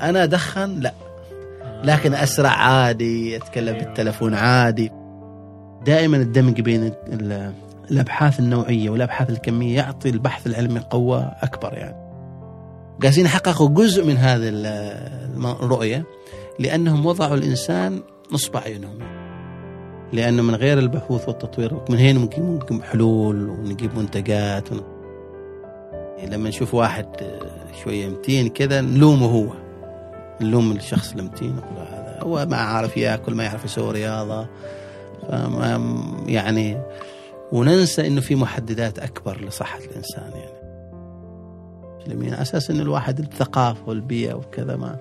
أنا أدخن؟ لا. لكن أسرع عادي أتكلم. بالتلفون عادي. دائما الدمج بين ال- الأبحاث النوعية والأبحاث الكمية يعطي البحث العلمي قوة أكبر يعني. قاسين يحققوا جزء من هذه الرؤية لأنهم وضعوا الإنسان نصب اعينهم لأنه من غير البحوث والتطوير من هنا ممكن ممكن حلول ونجيب منتجات. ون... لما نشوف واحد شوية متين كذا نلومه هو. نلوم الشخص المتين نقول هذا. هو ما عارف ياكل ما يعرف يسوي رياضة. فما يعني وننسى إنه في محددات أكبر لصحة الإنسان يعني. المسلمين على أساس إنه الواحد الثقافة والبيئة وكذا ما.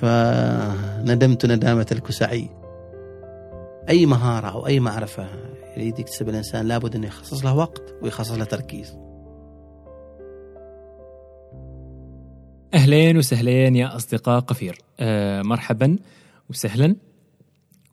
فندمت ندامة الكسعي. أي مهارة أو أي معرفة يريد يكتسب الإنسان لابد إنه يخصص له وقت ويخصص له تركيز. أهلين وسهلين يا أصدقاء قفير. آه مرحبا وسهلا.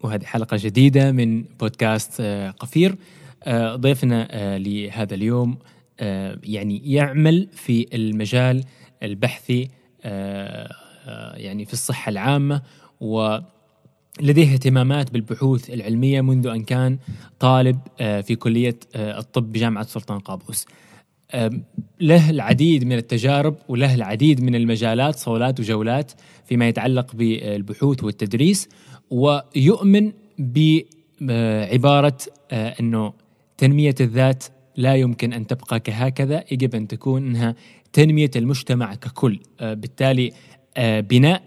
وهذه حلقة جديدة من بودكاست آه قفير. آه ضيفنا آه لهذا اليوم آه يعني يعمل في المجال البحثي آه آه يعني في الصحة العامة ولديه اهتمامات بالبحوث العلمية منذ أن كان طالب آه في كلية آه الطب بجامعة سلطان قابوس. له العديد من التجارب وله العديد من المجالات صولات وجولات فيما يتعلق بالبحوث والتدريس ويؤمن بعبارة آه، أنه تنمية الذات لا يمكن أن تبقى كهكذا يجب أن تكون أنها تنمية المجتمع ككل. آه، بالتالي آه، بناء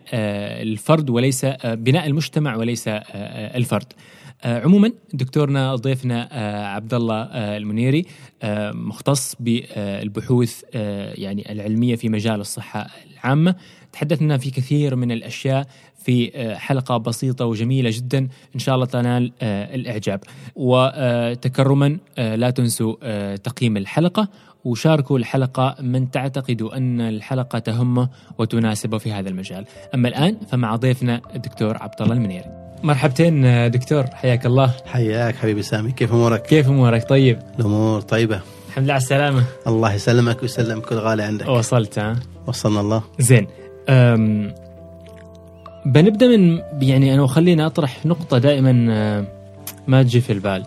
الفرد وليس بناء المجتمع وليس الفرد. عموما دكتورنا ضيفنا آه، عبد الله آه، المنيري آه، مختص بالبحوث آه، يعني العلمية في مجال الصحة العامة. تحدثنا في كثير من الأشياء في آه، حلقة بسيطة وجميلة جدا إن شاء الله تنال آه، الإعجاب. وتكرما آه، لا تنسوا آه، تقييم الحلقة وشاركوا الحلقة من تعتقدوا أن الحلقة تهمه وتناسبه في هذا المجال. أما الآن فمع ضيفنا الدكتور عبد الله المنيري. مرحبتين آه، دكتور حياك الله. حياك حبيبي سامي. كيف أمورك؟ كيف أمورك؟ طيب. الأمور طيبة. الحمد لله على السلامة. الله يسلمك ويسلم كل غالي عندك. وصلت ها؟ وصلنا الله. زين. أم بنبدأ من يعني أنا وخليني أطرح نقطة دائما آه، ما تجي في البال.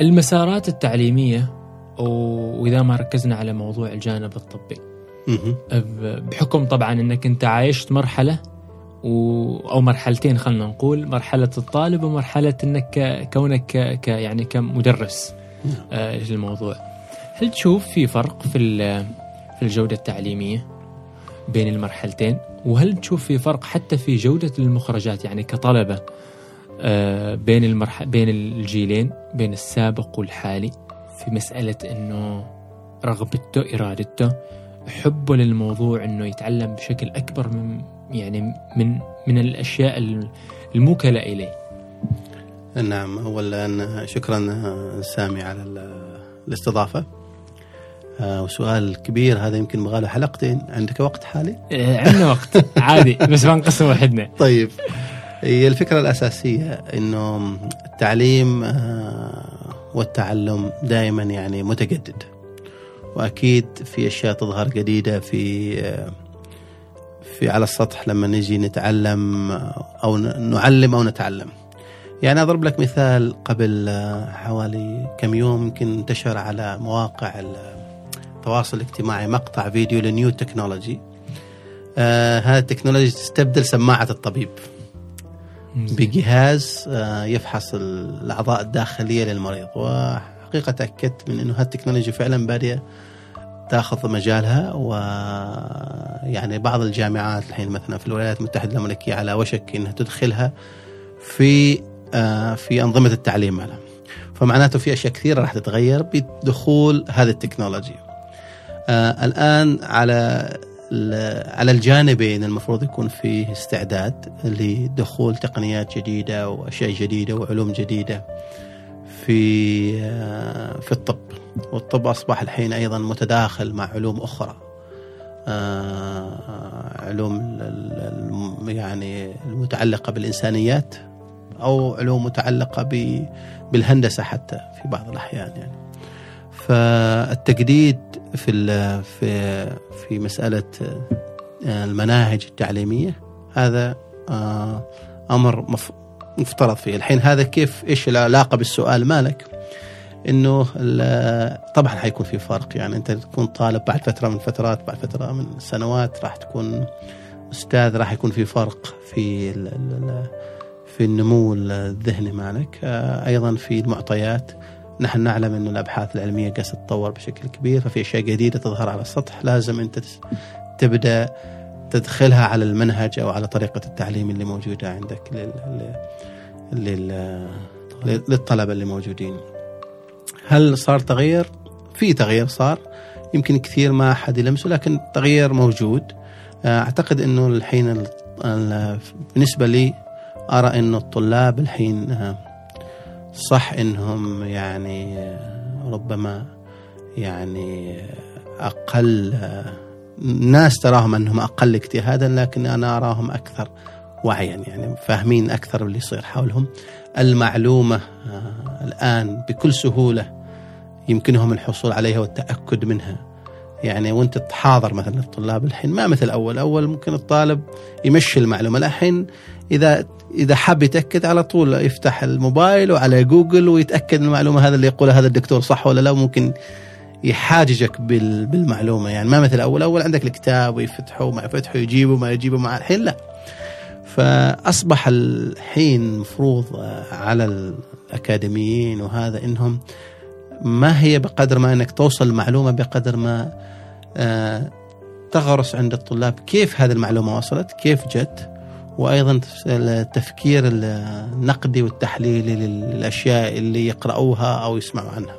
المسارات التعليمية و- وإذا ما ركزنا على موضوع الجانب الطبي. بحكم طبعا إنك أنت عايشت مرحلة و أو مرحلتين خلينا نقول مرحلة الطالب ومرحلة إنك ك- كونك ك ك- يعني كمدرس نعم. آه للموضوع هل تشوف في فرق في ال- في الجودة التعليمية بين المرحلتين؟ وهل تشوف في فرق حتى في جودة المخرجات؟ يعني كطلبة آه بين المرح بين الجيلين بين السابق والحالي في مسألة إنه رغبته إرادته حبه للموضوع إنه يتعلم بشكل أكبر من يعني من من الأشياء الموكلة إليه. نعم اولا شكرا سامي على ال- الاستضافة. آه، وسؤال كبير هذا يمكن مغاله حلقتين. عندك وقت حالي؟ آه، عندنا وقت. عادي بس ما نقسم وحدنا. طيب. هي الفكرة الأساسية إنه التعليم آه، والتعلم دائما يعني متجدد. وأكيد في أشياء تظهر جديدة في في على السطح لما نجي نتعلم أو نعلم أو نتعلم. يعني أضرب لك مثال قبل آه، حوالي كم يوم يمكن انتشر على مواقع التواصل الاجتماعي مقطع فيديو لنيو تكنولوجي. آه هذه التكنولوجيا تستبدل سماعة الطبيب. بجهاز آه، يفحص الأعضاء الداخلية للمريض. وحقيقة تأكدت من إنه هالتكنولوجيا فعلا باديه تاخذ مجالها ويعني بعض الجامعات الحين مثلا في الولايات المتحدة الأمريكية على وشك إنها تدخلها في آه، في أنظمة التعليم مالها فمعناته في أشياء كثيرة راح تتغير بدخول هذه التكنولوجيا. آه، الآن على على الجانبين المفروض يكون فيه استعداد لدخول تقنيات جديدة وأشياء جديدة وعلوم جديدة. في آه، في الطب. والطب أصبح الحين أيضا متداخل مع علوم أخرى. آه، علوم يعني المتعلقة بالإنسانيات أو علوم متعلقة ب- بالهندسة حتى في بعض الأحيان يعني. فالتجديد في في في مسألة آه، المناهج التعليمية هذا مف- مفترض فيه. الحين هذا كيف إيش العلاقة بالسؤال مالك؟ إنه طبعا حيكون في فرق. يعني أنت تكون طالب بعد فترة من الفترات بعد فترة من السنوات راح تكون أستاذ راح يكون في فرق في ال- ال- ال- في النمو الذهني مالك. آه، أيضا في المعطيات. نحن نعلم إنه الأبحاث العلمية قاعدة تتطور بشكل كبير ففي أشياء جديدة تظهر على السطح. لازم أنت تس- تبدأ تدخلها على المنهج أو على طريقة التعليم اللي موجودة عندك لل... لل... لل... للطلبة اللي موجودين. هل صار تغيير؟ في تغيير صار يمكن كثير ما احد يلمسه لكن تغيير موجود أعتقد إنه الحين ال... ال... بالنسبة لي أرى إنه الطلاب الحين صح إنهم يعني ربما يعني أقل ناس تراهم أنهم أقل اجتهادا لكن أنا أراهم أكثر وعيا يعني فاهمين أكثر باللي يصير حولهم. المعلومة آه، الآن بكل سهولة يمكنهم الحصول عليها والتأكد منها. يعني وأنت تحاضر مثلا الطلاب الحين ما مثل أول أول ممكن الطالب يمشي المعلومة. الحين إذا إذا حاب يتأكد على طول يفتح الموبايل وعلى جوجل ويتأكد من المعلومة هذا اللي يقولها هذا الدكتور صح ولا لا ممكن يحاججك بال- بالمعلومة. يعني ما مثل أول أول عندك الكتاب ويفتحه ما يفتحه يجيبه ما يجيبه مع الحين لا. فأصبح الحين مفروض على الأكاديميين وهذا إنهم ما هي بقدر ما إنك توصل المعلومة بقدر ما آه، تغرس عند الطلاب كيف هذه المعلومة وصلت كيف جت وأيضا التفكير النقدي والتحليلي للأشياء اللي يقرأوها أو يسمعوا عنها.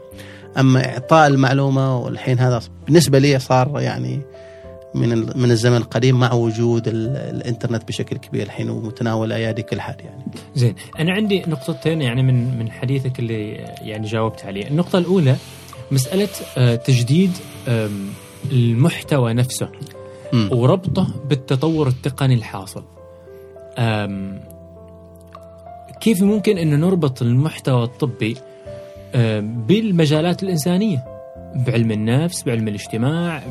أما إعطاء المعلومة والحين هذا بالنسبة لي صار يعني من من الزمن القديم مع وجود ال- الإنترنت بشكل كبير الحين ومتناول أيادي كل حد يعني. زين أنا عندي نقطتين يعني من من حديثك اللي يعني جاوبت عليه. النقطة الأولى مسألة آه، تجديد المحتوى نفسه. وربطه بالتطور التقني الحاصل. كيف ممكن إنه نربط المحتوى الطبي بالمجالات الإنسانية بعلم النفس بعلم الاجتماع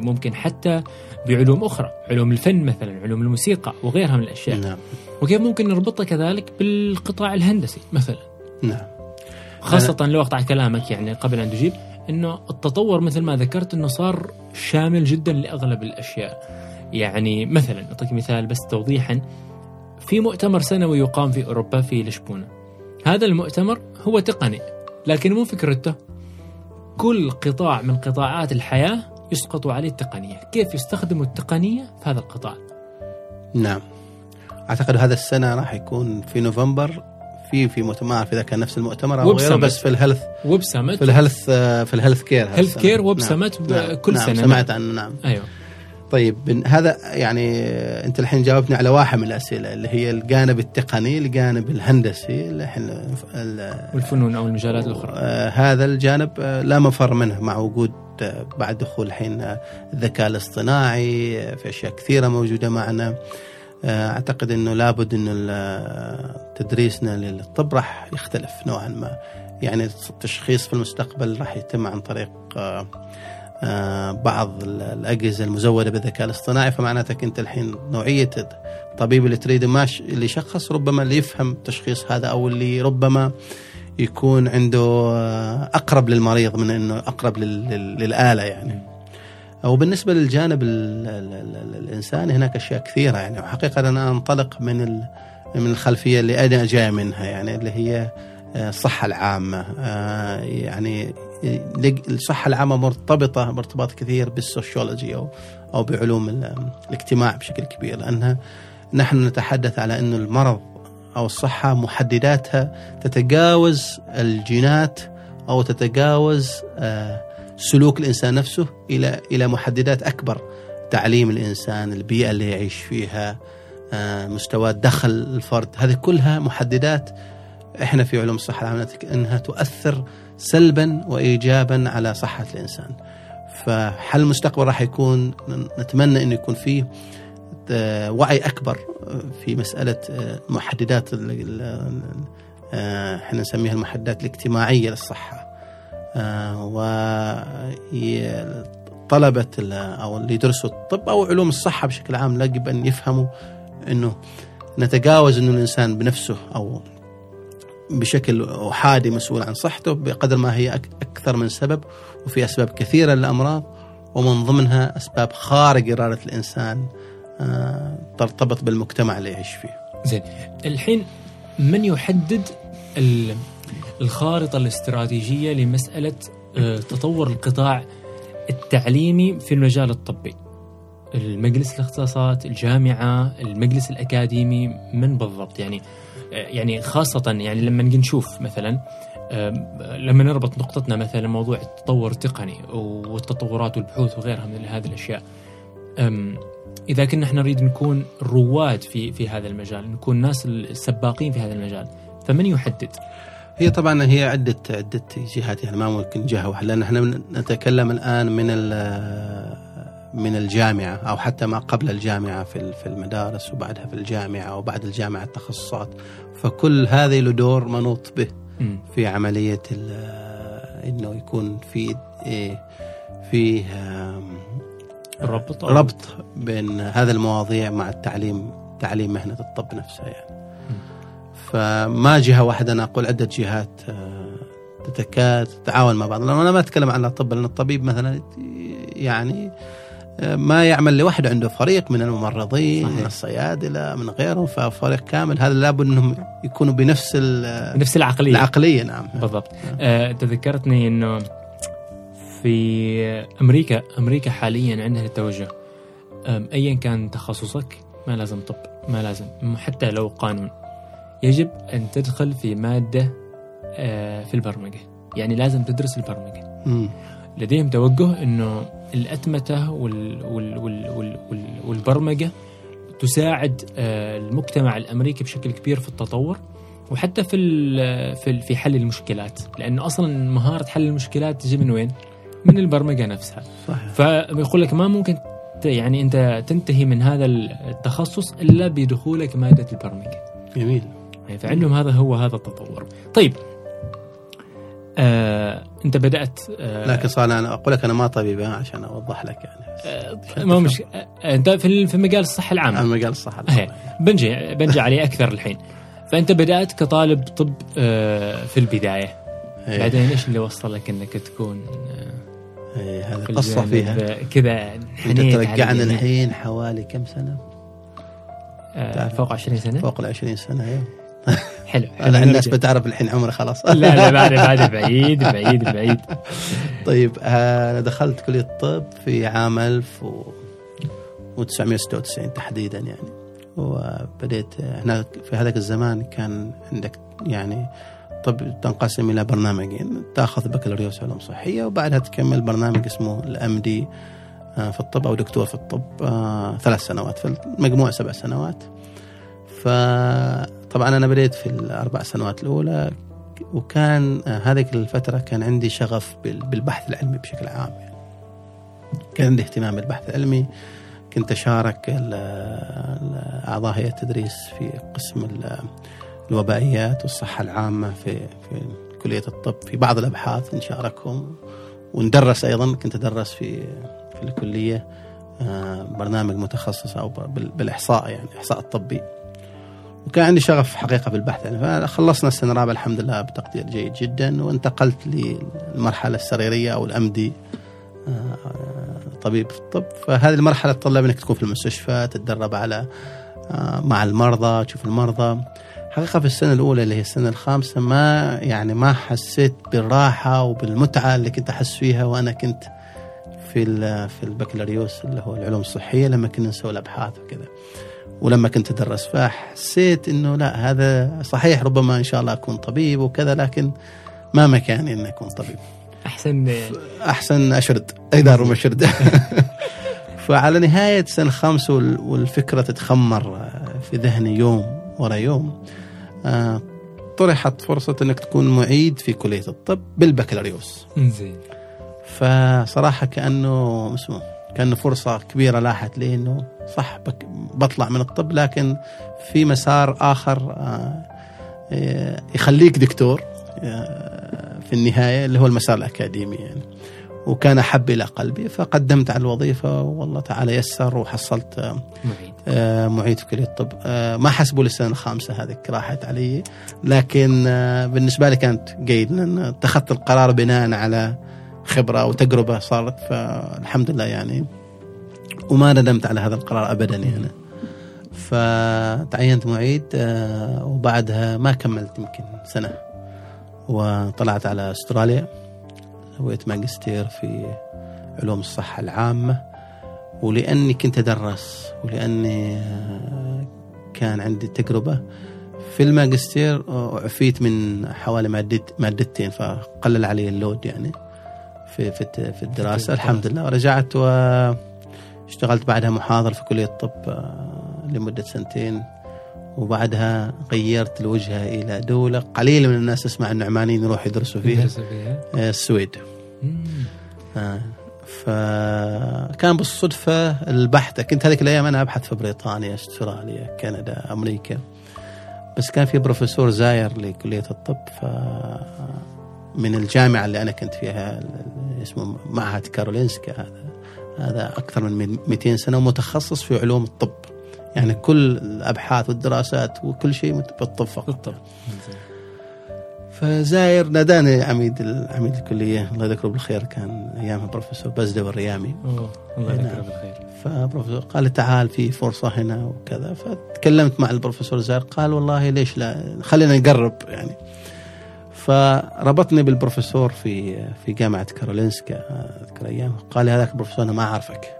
ممكن حتى بعلوم أخرى علوم الفن مثلا علوم الموسيقى وغيرها من الأشياء. نعم. وكيف ممكن نربطها كذلك بالقطاع الهندسي مثلا؟ نعم. خاصة لو أقطع كلامك يعني قبل أن تجيب أنه التطور مثل ما ذكرت أنه صار شامل جدا لأغلب الأشياء. يعني مثلا أعطيك مثال بس توضيحا. في مؤتمر سنوي يقام في أوروبا في لشبونة. هذا المؤتمر هو تقني. لكن مو فكرته. كل قطاع من قطاعات الحياة يسقط عليه التقنية. كيف يستخدموا التقنية في هذا القطاع؟ نعم. أعتقد هذا السنة راح يكون في نوفمبر. في في مؤتمر ما اعرف اذا كان نفس المؤتمر أو غيره. بس في ال health web في summit ال health آه، في ال health care health care web summit كل نعم. سنة. سمعت عنه نعم. أيوه. طيب هذا يعني انت الحين جاوبتني على واحد من الأسئلة اللي هي الجانب التقني الجانب الهندسي الحين ال- والفنون أو المجالات الأخرى. آه، هذا الجانب آه، لا مفر منه مع وجود آه، بعد دخول الحين الذكاء الاصطناعي في أشياء كثيرة موجودة معنا. أعتقد إنه لابد إنه تدريسنا للطب راح يختلف نوعا ما. يعني التشخيص في المستقبل راح يتم عن طريق بعض ال- الأجهزة المزودة بالذكاء الاصطناعي فمعناتك أنت الحين نوعية الطبيب اللي تريده ماش اللي يشخص ربما اللي يفهم التشخيص هذا أو اللي ربما يكون عنده آه، أقرب للمريض من إنه أقرب لل- لل- للآلة يعني. وبالنسبه للجانب ال ال ال الإنساني هناك أشياء كثيرة يعني. وحقيقة أنا أنطلق من من الخلفية اللي أنا جاي منها يعني اللي هي آه، الصحة العامة. آه، يعني لق- الصحة العامة مرتبطه ارتباط كثير بالسوشيولوجي أو أو بعلوم ال- الاجتماع بشكل كبير لانها نحن نتحدث على إنه المرض أو الصحة محدداتها تتجاوز الجينات أو تتجاوز آه، سلوك الإنسان نفسه إلى إلى محددات أكبر. تعليم الإنسان البيئة اللي يعيش فيها آه، مستوى دخل الفرد هذه كلها محددات إحنا في علوم الصحة العامه إنها تؤثر سلبا وايجابا على صحة الإنسان. فحل المستقبل راح يكون نتمنى إنه يكون فيه آه، وعي أكبر في مسألة آه، محددات آه، إحنا نسميها المحددات الاجتماعية للصحة. طلبة ال- أو اللي يدرسوا الطب أو علوم الصحة بشكل عام يجب أن يفهموا أنه نتجاوز أنه الإنسان بنفسه أو بشكل أحادي مسؤول عن صحته بقدر ما هي أكثر من سبب وفي أسباب كثيرة للأمراض ومن ضمنها أسباب خارج إرادة الإنسان آه، ترتبط بالمجتمع اللي يعيش فيه. زين الحين من يحدد ال- الخارطة الاستراتيجية لمسألة آه، تطور القطاع التعليمي في المجال الطبي؟ المجلس الاختصاصات الجامعة المجلس الأكاديمي من بالضبط؟ يعني يعني خاصة يعني لما نشوف مثلا آم، لما نربط نقطتنا مثلا موضوع التطور التقني والتطورات والبحوث وغيرها من هذه الأشياء إذا كنا إحنا نريد نكون رواد في في هذا المجال نكون ناس السباقين في هذا المجال فمن يحدد؟ هي طبعا هي عدة عدة جهات يعني ما ممكن جهة واحدة لأن إحنا نتكلم الآن من من الجامعة أو حتى ما قبل الجامعة في في المدارس وبعدها في الجامعة وبعد الجامعة التخصصات. فكل هذه له دور منوط به. في عملية إنه يكون في إيه، في آم، الربط أو- ربط بين هذه المواضيع مع التعليم تعليم مهنة الطب نفسها يعني. فما جهة واحدة أنا أقول عدة جهات آه، تتكاد تتعاون مع بعض. لأن أنا ما أتكلم عن الطب لأن الطبيب مثلا يعني ما يعمل لوحده عنده فريق من الممرضين صحيح. من الصيادلة من غيرهم ففريق كامل. هذا لابد أنهم يكونوا بنفس نفس العقلية. العقلية نعم. بالضبط. آه تذكرتني إنه في أمريكا أمريكا حاليا عندها التوجه. ايا كان تخصصك ما لازم طب ما لازم م- حتى لو قانون. يجب أن تدخل في مادة آه في البرمجة. يعني لازم تدرس البرمجة. مم. لديهم توجه إنه الأتمتة وال وال وال وال وال والبرمجة تساعد آه، المجتمع الأمريكي بشكل كبير في التطور وحتى في في في حل المشكلات. لأنه أصلا مهارة حل المشكلات تجي من وين؟ من البرمجة نفسها. صحيح. فيقول لك ما ممكن يعني أنت تنتهي من هذا التخصص إلا بدخولك مادة البرمجة. جميل. يعني فعندهم هذا هو هذا التطور. طيب آه، انت بدأت آه، لكن صار أنا أقول لك أنا ما طبيب عشان أوضح لك يعني آه، ما مش آه، أنت في في مجال الصحه العامه أنا مجال الصحة هي. بنجي بنجي عليه أكثر الحين فأنت بدأت كطالب طب آه، في البداية إيه. بعدين إيش اللي وصلك إنك تكون آه، إيه، هذه في الجانب، فيها كذا إنت ترجعنا. الحين حوالي كم سنة؟ آه، فوق 20 سنة فوق ال 20 سنة أيوه حلو. حلو، الناس نرجع. بتعرف الحين عمري خلاص. لا لا بعد بعد بعيد بعيد بعيد. طيب آه، أنا دخلت كلية الطب في عام 1996 تحديدا يعني. وبديت هنا في هذاك الزمان كان عندك يعني طب تنقسم إلى برنامجين. تأخذ بكالوريوس علوم صحية وبعدها تكمل برنامج اسمه الام دي في الطب أو دكتور في الطب آه، ثلاث سنوات. في المجموع سبع سنوات. فطبعا أنا بديت في الأربع سنوات الأولى وكان آه، هذيك الفترة كان عندي شغف بال- بالبحث العلمي بشكل عام يعني. كان عندي اهتمام بالبحث العلمي كنت ال- اعضاء هيئه التدريس في قسم ال- الوبائيات والصحة العامة في في كلية الطب في بعض الأبحاث نشاركهم وندرس أيضا كنت أدرس في في الكلية آه، برنامج متخصص أو بال- بالإحصاء يعني الاحصاء الطبي وكان عندي شغف حقيقة بالبحث. يعني فخلصنا السنة الرابعه الحمد لله بتقدير جيد جدا وانتقلت للمرحلة السريرية أو الأمدي طبيب في الطب. فهذه المرحلة تطلب إنك تكون في المستشفى تتدرب على آه، مع المرضى تشوف المرضى. حقيقة في السنة الأولى اللي هي السنة الخامسة ما يعني ما حسيت بالراحة وبالمتعة اللي كنت أحس فيها وأنا كنت في في البكالوريوس اللي هو العلوم الصحية لما كنا نسوي الأبحاث وكذا. ولما كنت أدرس فحسيت إنه لا هذا صحيح ربما إن شاء الله أكون طبيب وكذا لكن ما مكاني إني أكون طبيب. أحسن. أحسن أشرد أقدر مشرد فعلى نهاية سنة وال- والفكرة تتخمر في ذهني يوم ورا يوم آه، طرحت فرصة إنك تكون معيد في كلية الطب بالبكالوريوس. زين فصراحة كأنه اسمه كأنه فرصة كبيرة لاحت لي إنه صح بك بطلع من الطب لكن في مسار آخر آه، يخليك دكتور آه، في النهاية اللي هو المسار الأكاديمي يعني. وكان أحب إلى قلبي فقدمت على الوظيفة والله تعالى يسر وحصلت معيد. آه، معيد في كلية الطب. ما حسبوا لي السنة الخامسة هذيك راحت علي. لكن بالنسبة لي كانت جيد لأن اتخذت القرار بناء على خبرة وتجربة صارت فالحمد لله يعني وما ندمت على هذا القرار أبدا يعني. فتعينت معيد آه، وبعدها ما كملت يمكن سنة. وطلعت على أستراليا سويت ماجستير في علوم الصحة العامة. ولأني كنت أدرس ولأني آه، كان عندي تجربة في الماجستير عفيت من حوالي مادت مادتين فقلل علي اللود يعني في في في الدراسة. الحمد لله ورجعت واشتغلت بعدها محاضر في كلية الطب آه، لمدة سنتين وبعدها غيرت الوجهة إلى دولة قليل من الناس تسمع النعمانيين يروحوا يدرسوا فيها آه، السويد. آه، فكان بالصدفة البحتة كنت هذيك الأيام أنا أبحث في بريطانيا أستراليا كندا أمريكا بس كان في بروفيسور زاير لكلية الطب ف من الجامعة اللي أنا كنت فيها اسمه معهد كارولينسكا هذا. هذا أكثر من 200 سنة ومتخصص في علوم الطب. يعني كل الأبحاث والدراسات وكل شيء بالطب فقط. بالطب. فزاير ناداني عميد عميد الكلية. الله يذكره بالخير كان ايامها بروفيسور بزدة الريامي. الله. يذكره بالخير. فبروفيسور قال تعال في فرصة هنا وكذا. فتكلمت مع البروفيسور زاير قال والله ليش لا خلينا نقرب يعني. فربطني بالبروفيسور في في جامعة كارولينسكا أذكر أيام. قال لي هذاك البروفيسور أنا ما أعرفك.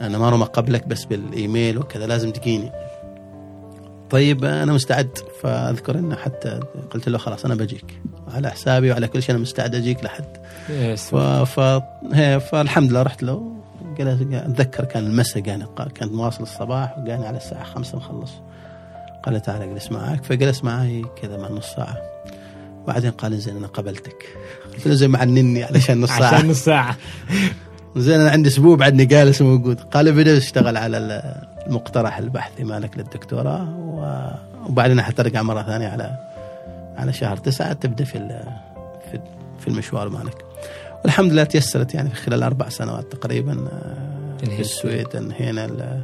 أنا ما رمى قبلك بس بالإيميل وكذا لازم تجيني. طيب أنا مستعد. فأذكر إنه حتى قلت له خلاص أنا بجيك. على حسابي وعلى كل شيء أنا مستعد أجيك لحد. ف... ف... فالحمد لله رحت له. جلس أتذكر كان المساء يعني قال كانت مواصل الصباح وقال على الساعة خمسة مخلص. قال لي تعال اجلس معك. فجلس معي كذا مع نص ساعة. بعدين قال زين أنا قبلتك. قلت له زين معنني علشان نص ساعة. عشان نص ساعة. زين أنا عندي أسبوع بعدني جالس موجود. قال بدأ اشتغل على المقترح البحثي مالك للدكتوراه. وبعدين حترجع مرة ثانية على على شهر تسعة تبدأ في في المشوار مالك. والحمد لله تيسرت يعني في خلال أربع سنوات تقريبا آه، في. السويد انهينا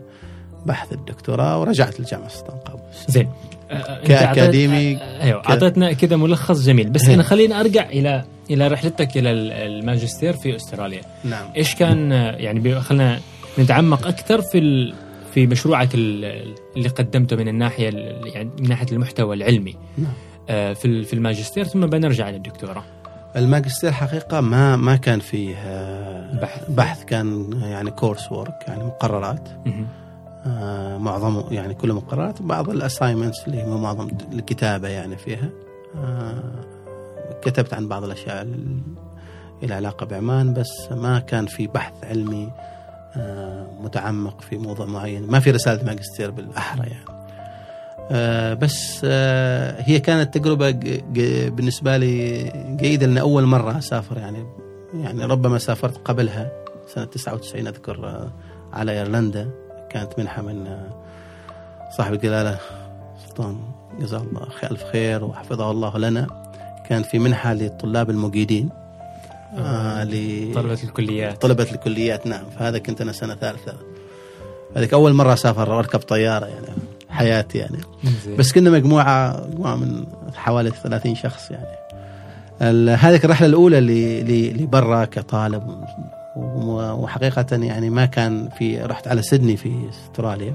بحث الدكتوراه ورجعت لجامعة سلطان قابوس زين آه، أيوه. أعطيتنا كذا ملخص جميل بس هي. أنا خليني أرجع إلى إلى رحلتك إلى ال- الماجستير في أستراليا نعم إيش كان يعني خلينا نتعمق أكثر في ال- في مشروعك ال- اللي قدمته من الناحية ال- يعني من ناحية المحتوى العلمي نعم. آه، في في الماجستير ثم بنرجع للدكتوراه الماجستير حقيقة ما ما كان فيه آه، بحث. بحث كان يعني course work يعني مقررات مهم. آه، معظمه يعني كله مقررات بعض الاساينمنتس اللي هو معظم الكتابة يعني فيها. آه، كتبت عن بعض الأشياء ال- إلى علاقة بعمان بس ما كان في بحث علمي آه، متعمق في موضوع معين. ما في رسالة ماجستير بالأحرى يعني. بس هي كانت ج- بالنسبة لي جيدة لأن أول مرة أسافر يعني. يعني ربما سافرت قبلها سنة 99 أذكر آه، على إيرلندا. كانت منحة من صاحب الجلالة سلطان جزاه الله ألف خير وحفظه الله لنا. كان في منحة للطلاب المجيدين آه طلبة الكليات. لطلبة الكليات نعم. فهذا كنت أنا سنة ثالثة. هذيك أول مرة أسافر وأركب طيارة يعني حياتي يعني. بس كنا مجموعة مجموعة من حوالي 30 شخص يعني. هذه الرحلة الأولى اللي اللي اللي برا كطالب وحقيقة يعني ما كان في رحت على سيدني في أستراليا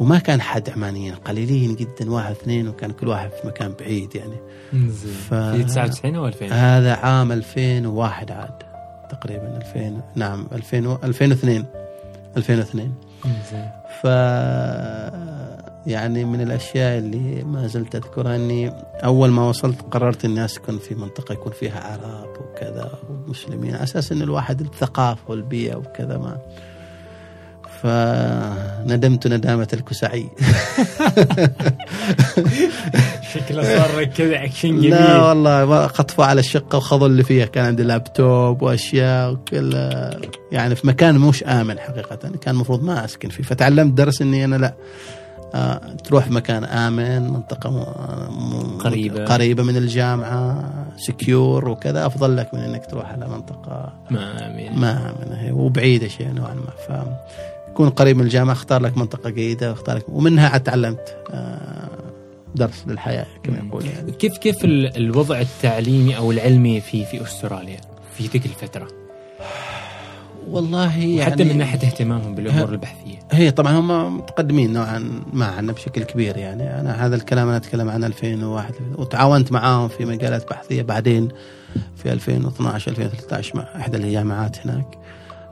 وما كان حد عمانيين قليلين جدا واحد اثنين وكان كل واحد في مكان بعيد يعني زين. ف- في 99 أو 2000 هذا عام 2001 عاد تقريبا 2000 نعم 2000 و- 2002 2002 زين. ف يعني من الأشياء اللي ما زلت أذكرها إني أول ما وصلت قررت إني أسكن في منطقة يكون فيها عرب وكذا ومسلمين. على أساس إن الواحد الثقافة والبيئة وكذا ما. فندمت ندامة الكسعي. شكله صار كذا اكشن جميل. لا والله خطفوا على الشقة وخذوا اللي فيها. كان عندي لابتوب وأشياء وكل يعني في مكان مش آمن حقيقة. كان المفروض ما أسكن فيه. فتعلمت درس إني أنا لا. تروح مكان آمن منطقة قريبة. قريبة من الجامعة سكيور وكذا أفضل لك من إنك تروح على منطقة ما امين ما امنه وبعيدة شيء نوعا ما ف كون قريب من الجامعة أختار لك منطقة جيده واختار لك ومنها عاد تعلمت آه، درس للحياة كما. يقول يعني كيف كيف ال- الوضع التعليمي أو العلمي في في أستراليا في تلك الفترة والله يعني حتى من ناحية اهتمامهم بالأمور البحثية. هي طبعا هم متقدمين نوعا ما عنا بشكل كبير يعني. أنا هذا الكلام أنا أتكلم عن 2001 وتعاونت معاهم في مجالات بحثية بعدين في 2012 2013 مع إحدى الجامعات هناك.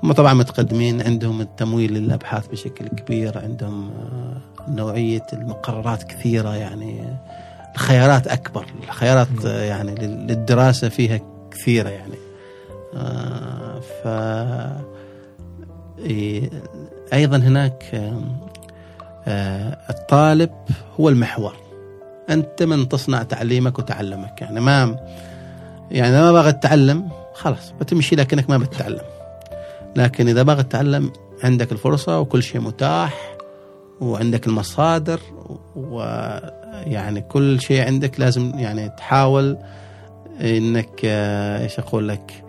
هم طبعا متقدمين عندهم التمويل للأبحاث بشكل كبير عندهم آه، نوعية المقررات كثيرة يعني. الخيارات أكبر الخيارات آه، يعني لل- للدراسة فيها كثيرة يعني. ف أيضا هناك آه، الطالب هو المحور. أنت من تصنع تعليمك وتعلمك. يعني ما يعني ما باغي تتعلم خلاص بتمشي لكنك ما بتتعلم. لكن إذا باغي تتعلم عندك الفرصة وكل شيء متاح وعندك المصادر ويعني كل شيء عندك لازم يعني تحاول إنك آه، إيش أقول لك؟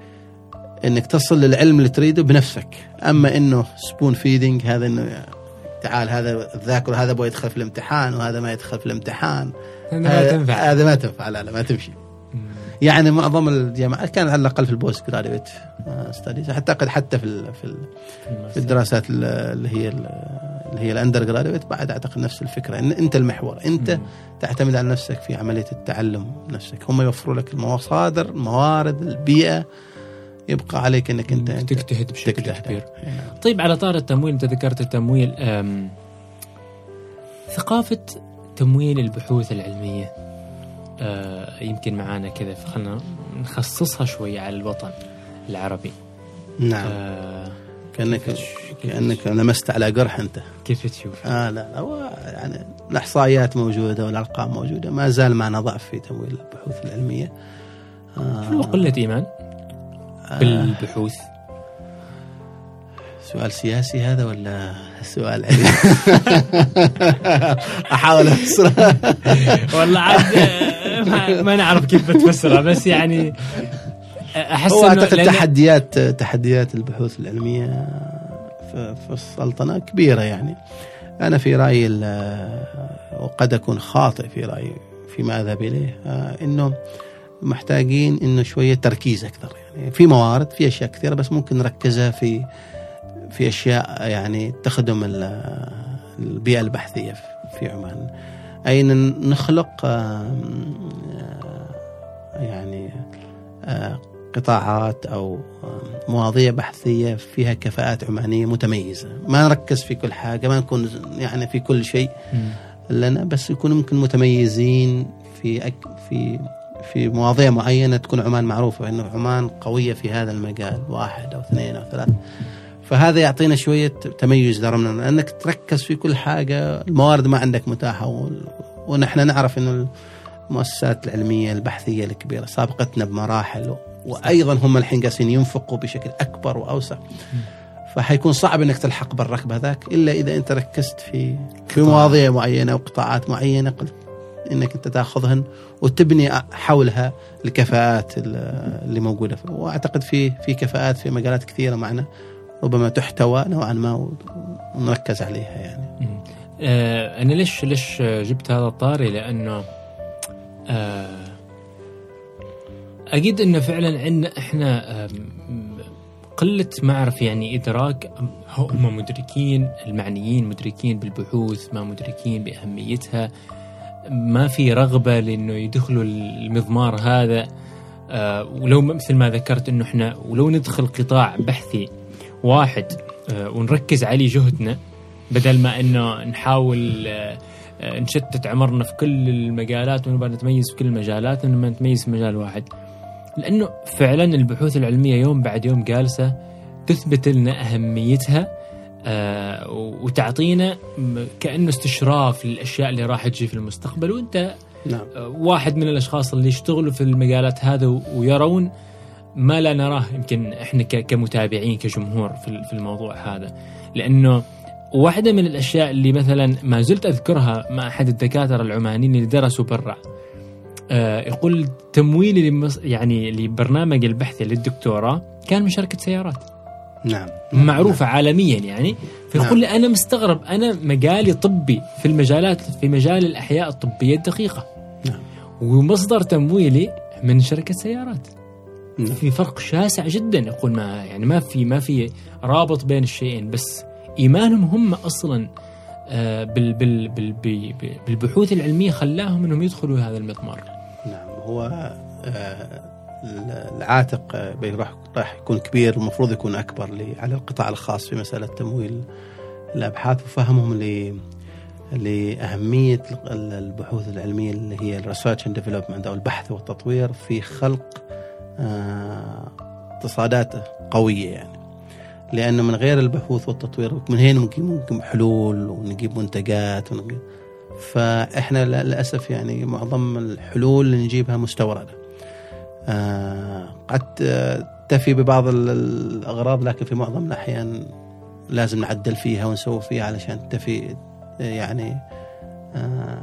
إنك تصل للعلم اللي تريده بنفسك. أما إنه spoon feeding هذا إنه تعال هذا الذاكر هذا أبغى يدخل في الامتحان وهذا ما يدخل في الامتحان. هذا ما تنفع. هذا ما تنفع لا لا ما تمشي. يعني معظم الجامعات كان على الأقل في ال postgraduate studies أعتقد حتى في ال في, ال في الدراسات ال- اللي هي ال- اللي هي ال undergraduate بعد أعتقد نفس الفكرة. ان أنت المحور أنت مم. تعتمد على نفسك في عملية التعلم نفسك. هم يوفروا لك المصادر الموارد البيئة. يبقى عليك إنك أنت أنت تجتهد بشكل تجتهد. كبير نعم. طيب على طار التمويل أنت ذكرت التمويل أم، ثقافة تمويل البحوث العلمية أه، يمكن معانا كذا فخلنا نخصصها شوية على الوطن العربي نعم أه، كأنك كيف- كأنك لمست على قرح أنت كيف تشوف؟ آه لا لا هو يعني الإحصائيات موجودة والأرقام موجودة ما زال معنا ضعف في تمويل البحوث العلمية آه قلة إيمان بالبحوث؟ سؤال سياسي هذا ولا سؤال علمي؟ أحاول افسره والله عاد ما, نعرف كيف بتفسرها بس يعني أحس هو أعتقد لأن- تحديات تحديات البحوث العلمية في السلطنة كبيرة يعني أنا في رأيي وقد أكون خاطئ في رأيي فيما اذهب اليه آه، إنه محتاجين إنه شوية تركيز أكثر يعني في موارد في أشياء كثيرة بس ممكن نركزها في في أشياء يعني تخدم ال- البيئة البحثية في عمان اي نخلق آه، يعني آه، قطاعات أو مواضيع بحثية فيها كفاءات عمانية متميزة، ما نركز في كل حاجة، ما نكون يعني في كل شيء. لنا بس يكون ممكن متميزين في أك في في مواضيع معينة تكون عمان معروفة انه عمان قوية في هذا المجال واحد أو اثنين أو ثلاث فهذا يعطينا شوية تميز درمنا لانك تركز في كل حاجة الموارد ما عندك متاحة ونحن نعرف إنه المؤسسات العلمية البحثية الكبيرة سابقتنا بمراحل وأيضا هم الحين قاسين ينفقوا بشكل أكبر وأوسع فحيكون صعب إنك تلحق بالركب هذاك إلا إذا أنت ركزت في في. مواضيع معينة وقطاعات معينة قلت إنك أنت تأخذهن وتبني حولها الكفاءات ال- اللي موجودة. وأعتقد في في كفاءات في مجالات كثيرة معنا ربما تحتوى نوعا ما ونركز عليها يعني. آه أنا ليش ليش جبت هذا الطاري لأنه آه أكيد إنه فعلا عندنا إحنا قلة معرفة يعني إدراك هم مدركين المعنيين مدركين بالبحوث ما مدركين بأهميتها ما في رغبة لإنه يدخلوا المضمار هذا. آه ولو مثل ما ذكرت إنه إحنا ولو ندخل قطاع بحثي واحد آه ونركز عليه جهدنا بدل ما إنه نحاول آه، نشتت عمرنا في كل المجالات ونبغى نتميز في كل المجالات انما نتميز في مجال واحد. لأنه فعلا البحوث العلمية يوم بعد يوم جالسة تثبت لنا أهميتها آه، وتعطينا م- كأنه استشراف للأشياء اللي راح تجي في المستقبل. وأنت نعم. آه، واحد من الأشخاص اللي يشتغلوا في المجالات هذا ويرون ما لا نراه يمكن إحنا كمتابعين كجمهور في ال- في الموضوع هذا. لأنه واحدة من الأشياء اللي مثلا ما زلت أذكرها مع أحد الدكاترة العمانيين اللي درسوا برا آه، يقول تمويلي لمس- يعني لبرنامج البحث للدكتوراه كان من شركة سيارات. نعم. معروفة عالميا يعني. فيقول لي أنا مستغرب. أنا مجالي طبي في المجالات في مجال الأحياء الطبية الدقيقة. نعم. ومصدر تمويلي من شركة سيارات نعم. في فرق شاسع جدا. يقول ما يعني ما في ما في رابط بين الشيئين بس إيمانهم هم أصلا آه، بال بال بال بال- بالبحوث العلمية خلاهم إنهم يدخلوا هذا المضمار. نعم. هو آه، العاتق راح يكون كبير المفروض يكون أكبر على القطاع الخاص في مسألة تمويل الأبحاث وفهمهم ل لأهمية ال- البحوث العلمية اللي هي ال research and development أو البحث والتطوير في خلق آه، اقتصادات قوية يعني لأنه من غير البحوث والتطوير من هنا ممكن ممكن حلول ونجيب منتجات ونجيب فإحنا للأسف يعني معظم الحلول اللي نجيبها مستوردة. آه قد تفي ببعض ال- الأغراض لكن في معظم الأحيان لازم نعدل فيها ونسوي فيها علشان تفي يعني آه.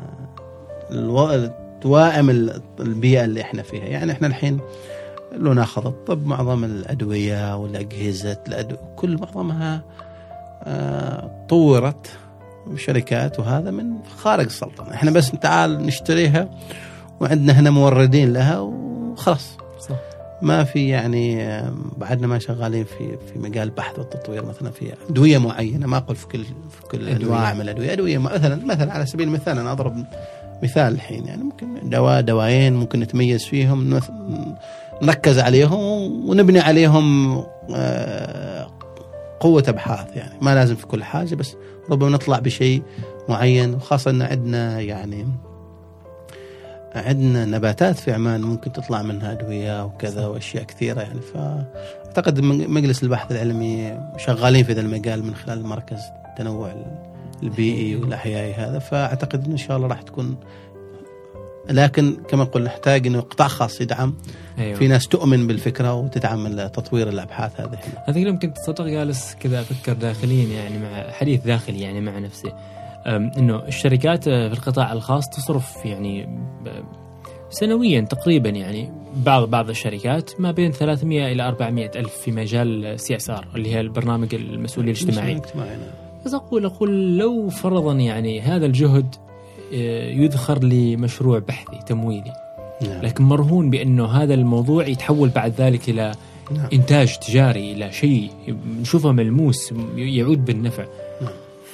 توائم ال- البيئة اللي إحنا فيها، يعني إحنا الحين لو ناخذ الطب معظم الأدوية والأجهزة الأدو... كل معظمها آه طورت شركات وهذا من خارج السلطنة، إحنا بس تعال نشتريها وعندنا هنا موردين لها وخلاص صح. ما في يعني بعدنا ما شغالين في في مجال البحث والتطوير مثلا في أدوية معينة. ما أقول في كل في كل. أنواع من الأدوية. أدوية مثلا مثلا على سبيل المثال أنا أضرب مثال الحين. يعني ممكن دواء دوايين ممكن نتميز فيهم نركز عليهم ونبني عليهم آه، قوة أبحاث. يعني ما لازم في كل حاجة بس ربما نطلع بشيء معين وخاصة أن عندنا يعني عندنا نباتات في عمان ممكن تطلع منها أدوية وكذا وأشياء كثيرة يعني. فأعتقد م- مجلس البحث العلمي شغالين في ذا المجال من خلال مركز التنوع البيئي والأحيائي هذا. فأعتقد إن شاء الله راح تكون لكن كما قلنا نحتاج إنه قطاع خاص يدعم. أيوه. في ناس تؤمن بالفكرة وتدعم تطوير الأبحاث هذه. هنا. هذا كله يمكن تصدق جالس كذا أفكر داخليا يعني مع حديث داخلي يعني مع نفسي. إنه الشركات آه، في القطاع الخاص تصرف يعني ب- سنويا تقريبا يعني بعض بعض الشركات ما بين 300 إلى 400 ألف في مجال CSR اللي هي البرنامج المسؤولية الاجتماعية الاجتماعي نعم. بس أقول أقول لو فرضا يعني هذا الجهد آه، يذخر لمشروع بحثي تمويلي نعم. لكن مرهون بأنه هذا الموضوع يتحول بعد ذلك إلى نعم. إنتاج تجاري إلى شيء نشوفه ملموس يعود بالنفع.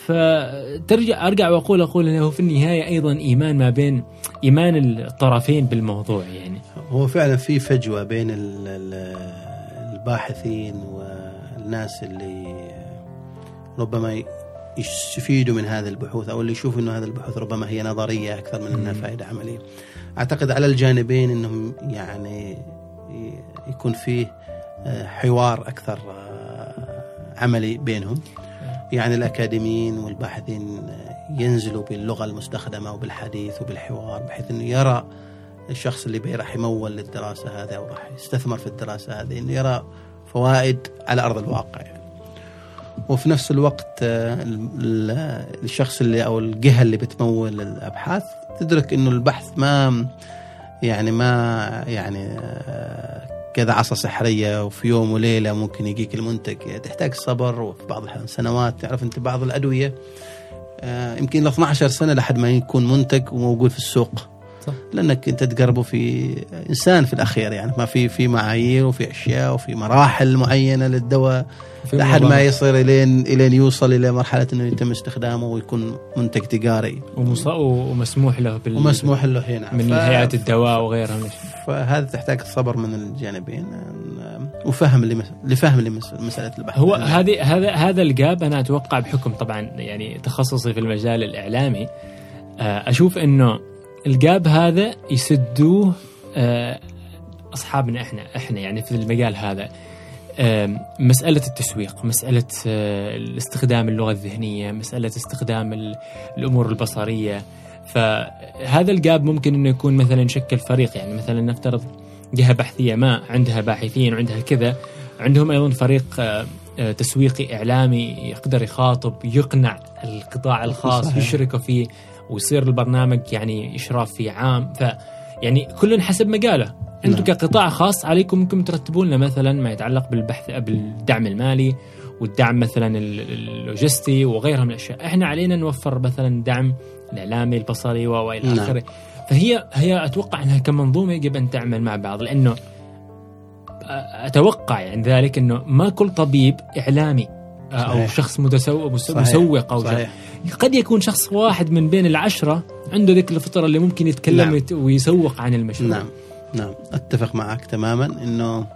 فترجع أرجع واقول أقول إنه في النهاية أيضا إيمان ما بين إيمان الطرفين بالموضوع يعني هو فعلا في فجوة بين ال- ال- الباحثين والناس اللي ربما يستفيدوا من هذه البحوث أو اللي يشوفوا إنه هذه البحوث ربما هي نظرية أكثر من إنها. فائدة عملية. أعتقد على الجانبين إنهم يعني يكون فيه حوار أكثر عملي بينهم. يعني الأكاديميين والباحثين ينزلوا باللغة المستخدمة وبالحديث وبالحوار بحيث إنه يرى الشخص اللي راح يمول للدراسه هذه أو راح يستثمر في الدراسة هذه إنه يرى فوائد على أرض الواقع يعني. وفي نفس الوقت آه، ال- ال- الشخص اللي أو الجهة اللي بتمول الأبحاث تدرك إنه البحث ما يعني ما يعني آه، كذا عصا سحرية وفي يوم وليلة ممكن يجيك المنتج. تحتاج صبر وفي بعض الأحيان سنوات. تعرف أنت بعض الأدوية آه، يمكن ل 12 سنة لحد ما يكون منتج وموجود في السوق. صح. لأنك أنت تقربه في إنسان في الأخير يعني ما في في معايير وفي أشياء وفي مراحل معينة للدواء لحد ما يصير إلين إلين يوصل إلى مرحلة إنه يتم استخدامه ويكون منتج تجاري ومسموح له بال ومسموح له هنا من ف- هيئات الدواء وغيرها فهذا تحتاج صبر من الجانبين وفهم لمس... لفهم لمس... مسألة البحث هو. هذه هذا هذا الجاب أنا أتوقع بحكم طبعا يعني تخصصي في المجال الإعلامي آه، أشوف إنه الجاب هذا يسدوه آه، أصحابنا إحنا إحنا يعني في المجال هذا. مسألة التسويق مسألة آه، استخدام اللغة الذهنية مسألة استخدام ال- الأمور البصرية. فهذا ال gap ممكن أنه يكون مثلا يشكل فريق يعني مثلا نفترض جهة بحثية ما عندها باحثين وعندها كذا عندهم أيضا فريق آه، تسويقي إعلامي يقدر يخاطب يقنع القطاع الخاص. يشركه فيه. ويصير البرنامج يعني إشراف فيه عام ف يعني كل حسب مجاله أنتم نعم. كقطاع خاص عليكم أنكم ترتبون لنا مثلا ما يتعلق بالبحث بالدعم المالي والدعم مثلا ال- اللوجستي وغيرها من الأشياء، إحنا علينا نوفر مثلا دعم الإعلامي البصري وإلى نعم. آخره. فهي هي أتوقع إنها كمنظومة يجب أن تعمل مع بعض لأنه أتوقع يعني ذلك إنه ما كل طبيب إعلامي أو صحيح. شخص متسوق صحيح. مسوق أو صحيح قد يكون شخص واحد من بين العشرة عنده ذيك الفطرة اللي ممكن يتكلم نعم. ويسوق عن المشروع نعم نعم أتفق معك تماما إنه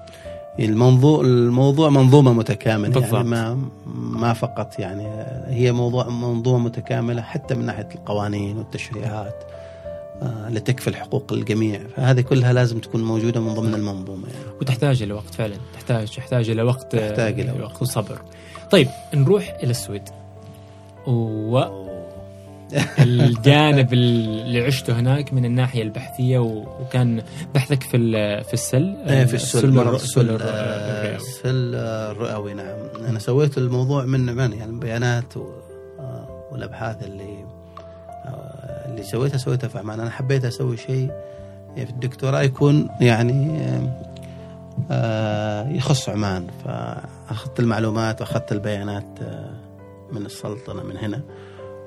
الموضوع الموضوع منظومة متكاملة بالضبط. يعني ما ما فقط يعني هي موضوع منظومة متكاملة حتى من ناحية القوانين والتشريعات آه، لتكفل حقوق الجميع فهذه كلها لازم تكون موجودة من ضمن المنظومة يعني. وتحتاج إلى وقت فعلا تحتاج تحتاج إلى وقت تحتاج إلى وقت. وصبر طيب نروح إلى السويد. والجانب اللي عشته هناك من الناحية البحثية و- وكان بحثك في في السل؟ إيه في السل الر- السل آه، الرئوي. السل آه، الرئوي نعم. أنا سويت الموضوع من من؟ يعني البيانات و- آه، والأبحاث اللي آه، اللي سويتها سويتها في عمان. أنا حبيت أسوي شيء في الدكتوراه يكون يعني آه، يخص عمان. فاخذت المعلومات وأخذت البيانات آه، من السلطنة من هنا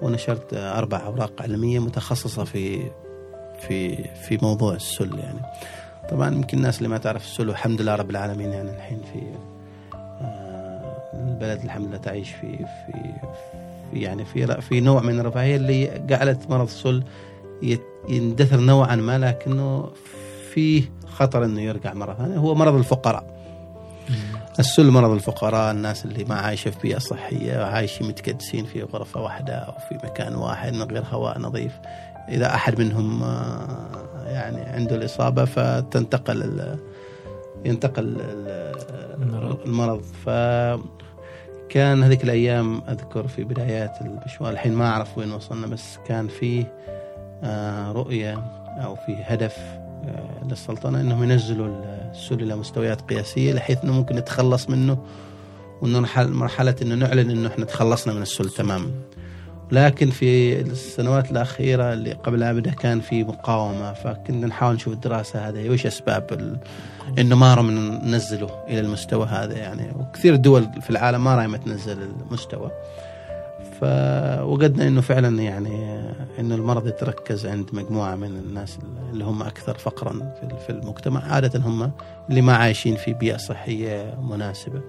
ونشرت أربع أوراق علمية متخصصة في في في موضوع السل يعني. طبعا يمكن الناس اللي ما تعرف السل والحمد لله رب العالمين يعني الحين في آه، البلد الحمد لله تعيش في في في يعني في في نوع من الرفاهية اللي جعلت مرض السل يندثر نوعا ما لكنه فيه خطر إنه يرجع مرة ثانية. هو مرض الفقراء. السل مرض الفقراء الناس اللي ما عايشة في بيئة صحية عايشين متكدسين في غرفة واحدة أو في مكان واحد من غير هواء نظيف إذا أحد منهم آه، يعني عنده الإصابة فتنتقل ينتقل ال- المرض. ف كان هذيك الأيام أذكر في بدايات المشوار الحين ما أعرف وين وصلنا بس كان في آه، رؤية أو في هدف للسلطنه إنهم ينزلوا السل إلى مستويات قياسية بحيث إنه ممكن نتخلص منه ونرحل مرحلة إنه نعلن إنه إحنا تخلصنا من السل تماما. لكن في السنوات الأخيرة اللي قبل أبدا كان في مقاومة فكنا نحاول نشوف الدراسة هذه وش أسباب ال... إنه ما رم ننزله إلى المستوى هذا يعني. وكثير دول في العالم ما رأيمة تنزل المستوى. فوجدنا إنه فعلا يعني إنه المرض يتركز عند مجموعة من الناس اللي هم أكثر فقرا في- المجتمع عادة هم اللي ما عايشين في بيئة صحية مناسبة.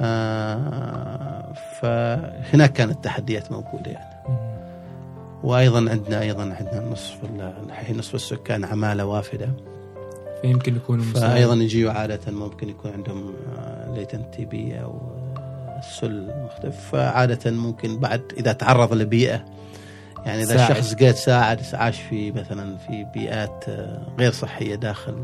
آه، فهناك كانت التحديات موجودة يعني. وأيضا عندنا أيضا عندنا نصف ال- الحين نصف السكان عمالة وافدة. فيمكن يكونوا. فايضا يجيوا عادة ممكن يكون عندهم latent TB أو السل مختلف فعادة ممكن بعد إذا تعرض لبيئة يعني إذا ساعد. الشخص قد ساعد عاش في مثلا في بيئات غير صحية داخل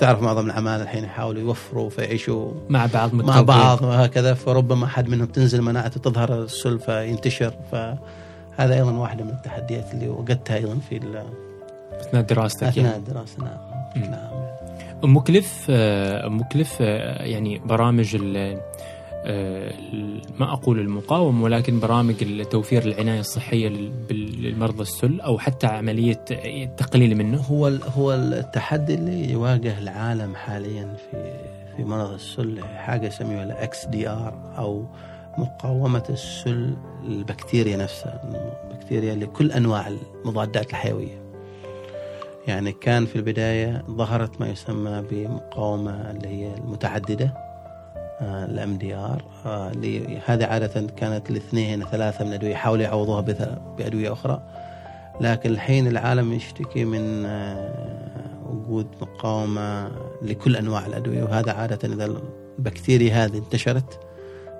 تعرف معظم العمال الحين يحاولوا يوفروا فيعيشوا مع بعض مع. بعض وهكذا فربما أحد منهم تنزل مناعته تظهر السل فينتشر فهذا أيضا واحدة من التحديات اللي وجدتها أيضا في أثناء دراستك يعني. الدراسة نعم مم. نعم مكلف مكلف يعني برامج ما أقول المقاومه ولكن برامج توفير لل- بال- للمرضى السل أو حتى عملية التقليل منه. هو هو التحدي اللي يواجه العالم حاليا في في مرض السل حاجة يسميها ال XDR أو مقاومة السل البكتيريا نفسها البكتيريا لكل أنواع المضادات الحيوية. يعني كان في البداية ظهرت ما يسمى بمقاومة اللي هي المتعددة. ال MDR هذه عادة كانت الاثنين ثلاثة من الادويه يحاولوا يعوضوها بأدوية أخرى. لكن الحين العالم يشتكي من آه، وجود مقاومة لكل أنواع الأدوية. وهذا عادة إذا البكتيريا هذه انتشرت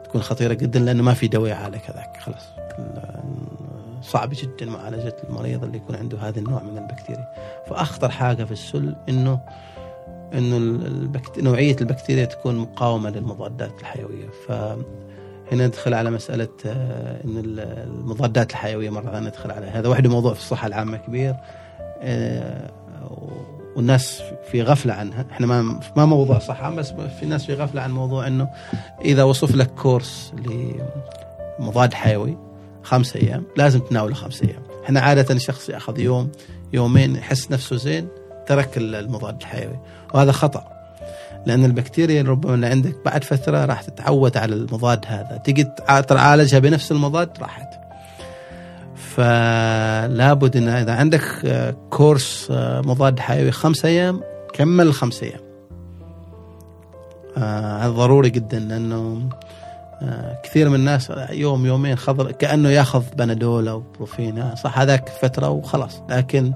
تكون خطيرة جدا لأنه ما في دواء يعالج هذاك خلاص. صعب جدا معالجة المريض اللي يكون عنده هذا النوع من البكتيريا. فأخطر حاجة في السل إنه إنه البكت... نوعية البكتيريا تكون مقاومة للمضادات الحيوية. ف هنا ندخل على مسألة آه، ال- المضادات الحيوية مرة ثانية ندخل عليها. هذا واحد موضوع في الصحة العامة كبير آه، والناس في غفلة عنها إحنا ما ما موضوع صح بس في ناس في غفلة عن موضوع إنه إذا وصف لك كورس لمضاد حيوي خمس أيام لازم تناوله خمس أيام. إحنا عادة الشخص يأخذ يوم يومين يحس نفسه زين ترك المضاد الحيوي. وهذا خطأ لأن البكتيريا ربما اللي عندك بعد فترة راح تتعود على المضاد هذا. تجي تعالجها بنفس المضاد راحت. فلا بد إن إذا عندك كورس مضاد حيوي خمس أيام كمل الخمس أيام. هذا آه ضروري جدا لأنه آه كثير من الناس يوم يومين خضر كأنه ياخذ بنادول أو بروفين. صح هذاك فترة وخلاص. لكن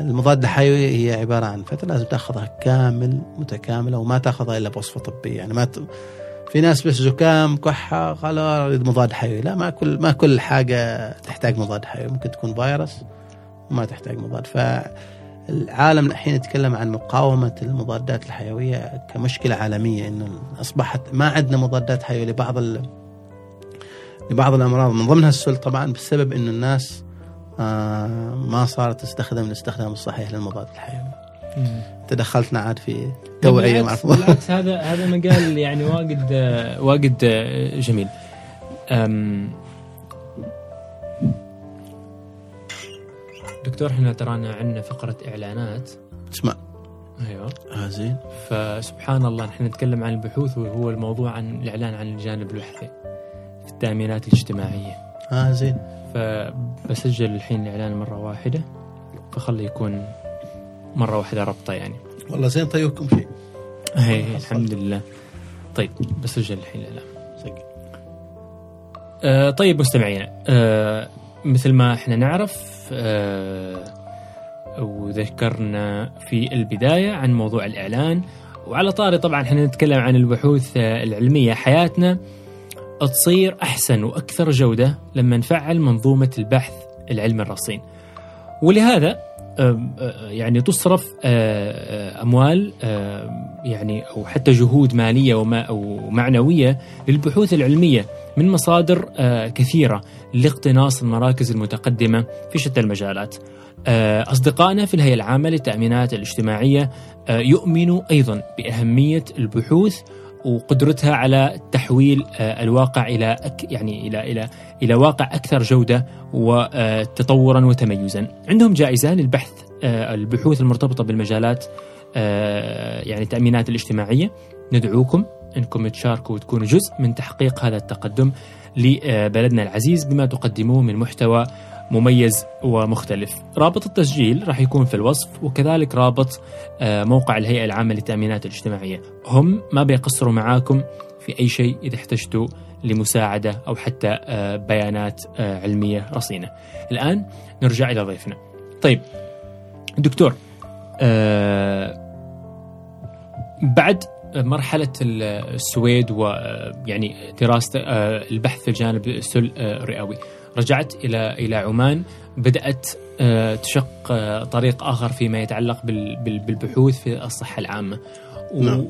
المضاد الحيوي هي عبارة عن فترة لازم تأخذها كامل متكاملة وما تأخذها إلا بوصفة طبية. يعني ما ت... في ناس بس زكام كحة قالوا أريد مضاد حيوي. لا ما كل ما كل حاجة تحتاج مضاد حيوي. ممكن تكون فيروس وما تحتاج مضاد. فالعالم الحين يتكلم عن مقاومة المضادات الحيوية كمشكلة عالمية إنه أصبحت ما عندنا مضادات حيوية لبعض ال... لبعض الأمراض. من ضمنها السل طبعا بسبب إنه الناس ما صارت تستخدم الاستخدام الصحيح للمضاد الحيوي. تدخلتنا عاد في توعية مع بالعكس هذا هذا مجال يعني واجد واجد جميل. أم دكتور إحنا ترانا عندنا فقرة إعلانات. اسمع. أيوه. زين. فسبحان الله نحن نتكلم عن البحوث وهو الموضوع عن الإعلان عن الجانب البحثي في التأمينات الاجتماعية. آه زين. فبسجل الحين الإعلان مرة واحدة فخلي يكون مرة واحدة ربطه يعني. والله زين طيبكم شيء؟ اي الحمد لله. طيب بسجل الحين الإعلان. آه طيب مستمعينا آه مثل ما إحنا نعرف آه وذكرنا في البداية عن موضوع الإعلان وعلى طاري طبعا إحنا نتكلم عن البحوث العلمية حياتنا. تصير أحسن وأكثر جودة لما نفعل منظومة البحث العلمي الرصين. ولهذا يعني تصرف أموال يعني أو حتى جهود أو معنوية للبحوث العلمية من مصادر كثيرة لاقتناص المراكز المتقدمة في شتى المجالات. أصدقائنا في الهيئة العامة للتأمينات الاجتماعية يؤمنوا أيضا بأهمية البحوث وقدرتها على تحويل الواقع إلى يعني إلى إلى إلى واقع أكثر جودة وتطورا وتميزا. عندهم جائزة للبحث البحوث المرتبطة بالمجالات يعني التأمينات الاجتماعية. ندعوكم أنكم تشاركوا وتكونوا جزء من تحقيق هذا التقدم لبلدنا العزيز بما تقدموه من محتوى مميز ومختلف. رابط التسجيل راح يكون في الوصف وكذلك رابط موقع الهيئة العامة للتأمينات الاجتماعية. هم ما بيقصروا معاكم في أي شيء إذا احتجتوا لمساعدة أو حتى بيانات علمية رصينة. الآن نرجع إلى ضيفنا. طيب دكتور بعد مرحلة السويد ويعني دراسة البحث في الجانب الرئوي رجعت إلى إلى عمان بدأت تشق طريق آخر فيما يتعلق بالبحوث في الصحة العامة نعم.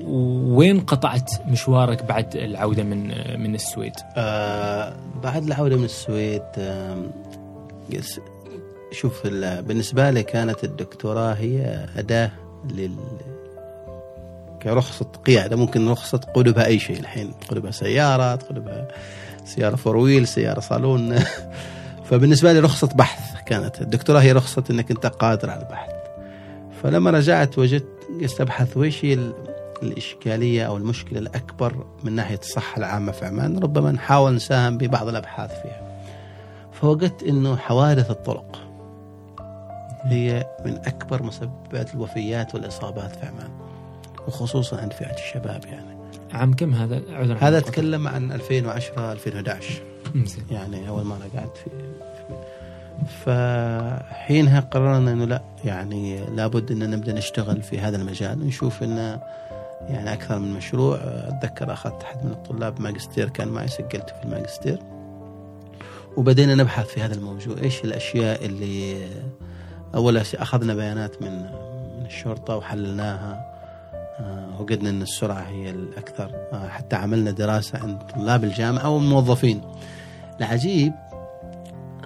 وين قطعت مشوارك بعد العودة من من السويد؟ آه بعد العودة من السويد آه شوف بالنسبة لي كانت الدكتوراه هي أداة لل كرخصة قيادة ممكن رخصة تقودها أي شيء الحين تقودها سيارة تقودها سيارة فور ويل سيارة صالون. فبالنسبة لي رخصة بحث كانت. الدكتوراه هي رخصة أنك أنت قادر على البحث. فلما رجعت وجدت قست أبحث وإيش هي الإشكالية أو المشكلة الأكبر من ناحية الصحة العامة في عمان. ربما نحاول نساهم ببعض الأبحاث فيها. فوجدت أنه حوادث الطرق هي من أكبر مسببات الوفيات والإصابات في عمان وخصوصا عند فئة الشباب يعني. عام كم هذا؟ هذا اتكلم عن 2010 2011 يعني أول مره قعدت في فحينها قررنا إنه لا يعني لابد ان نبدأ نشتغل في هذا المجال ونشوف إنه يعني أكثر من مشروع. أتذكر أخذت احد من الطلاب ماجستير كان معي سجلت في الماجستير. وبدينا نبحث في هذا الموضوع إيش الأشياء اللي أول أخذنا بيانات من من الشرطة وحللناها. وجدنا إن السرعة هي الأكثر. حتى عملنا دراسة عند طلاب الجامعة والموظفين العجيب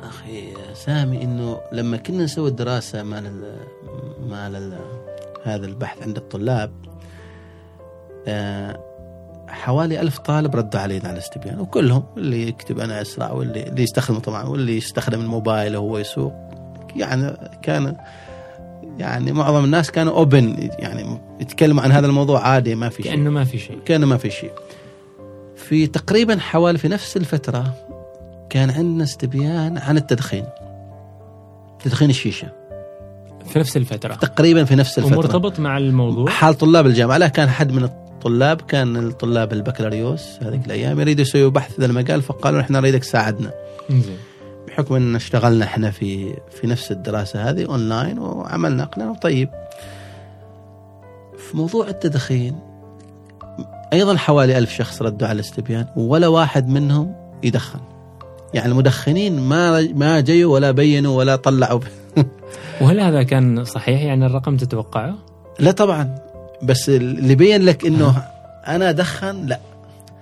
أخي سامي إنه لما كنا نسوي الدراسة مال مال هذا البحث عند الطلاب آه، حوالي ألف طالب ردوا علينا على الاستبيان وكلهم اللي يكتب أنا أسرع واللي اللي يستخدم طبعا واللي يستخدم الموبايل وهو يسوق. يعني كان يعني معظم الناس كانوا اوبن يعني يتكلموا عن هذا الموضوع عادي ما في شيء. كأنه ما في شيء. كأنه ما في شيء. في تقريبا حوالي في نفس الفترة كان عندنا استبيان عن التدخين. تدخين الشيشة. في نفس الفترة. تقريبا في نفس الفترة. ومرتبط مع الموضوع؟ حال طلاب الجامعة. لا كان حد من الطلاب كان الطلاب البكالوريوس هذيك الأيام يريدوا يسووا بحث في المجال فقالوا إحنا نريدك تساعدنا. زين بحكم إن اشتغلنا إحنا في في نفس الدراسة هذه اونلاين وعملنا قلنا طيب. في موضوع التدخين أيضا حوالي ألف شخص ردوا على الاستبيان ولا واحد منهم يدخن. يعني المدخنين ما ما جيوا ولا بينوا ولا طلعوا. وهل هذا كان صحيح؟ يعني الرقم تتوقعه؟ لا طبعا بس اللي بين لك إنه أنا أدخن لا.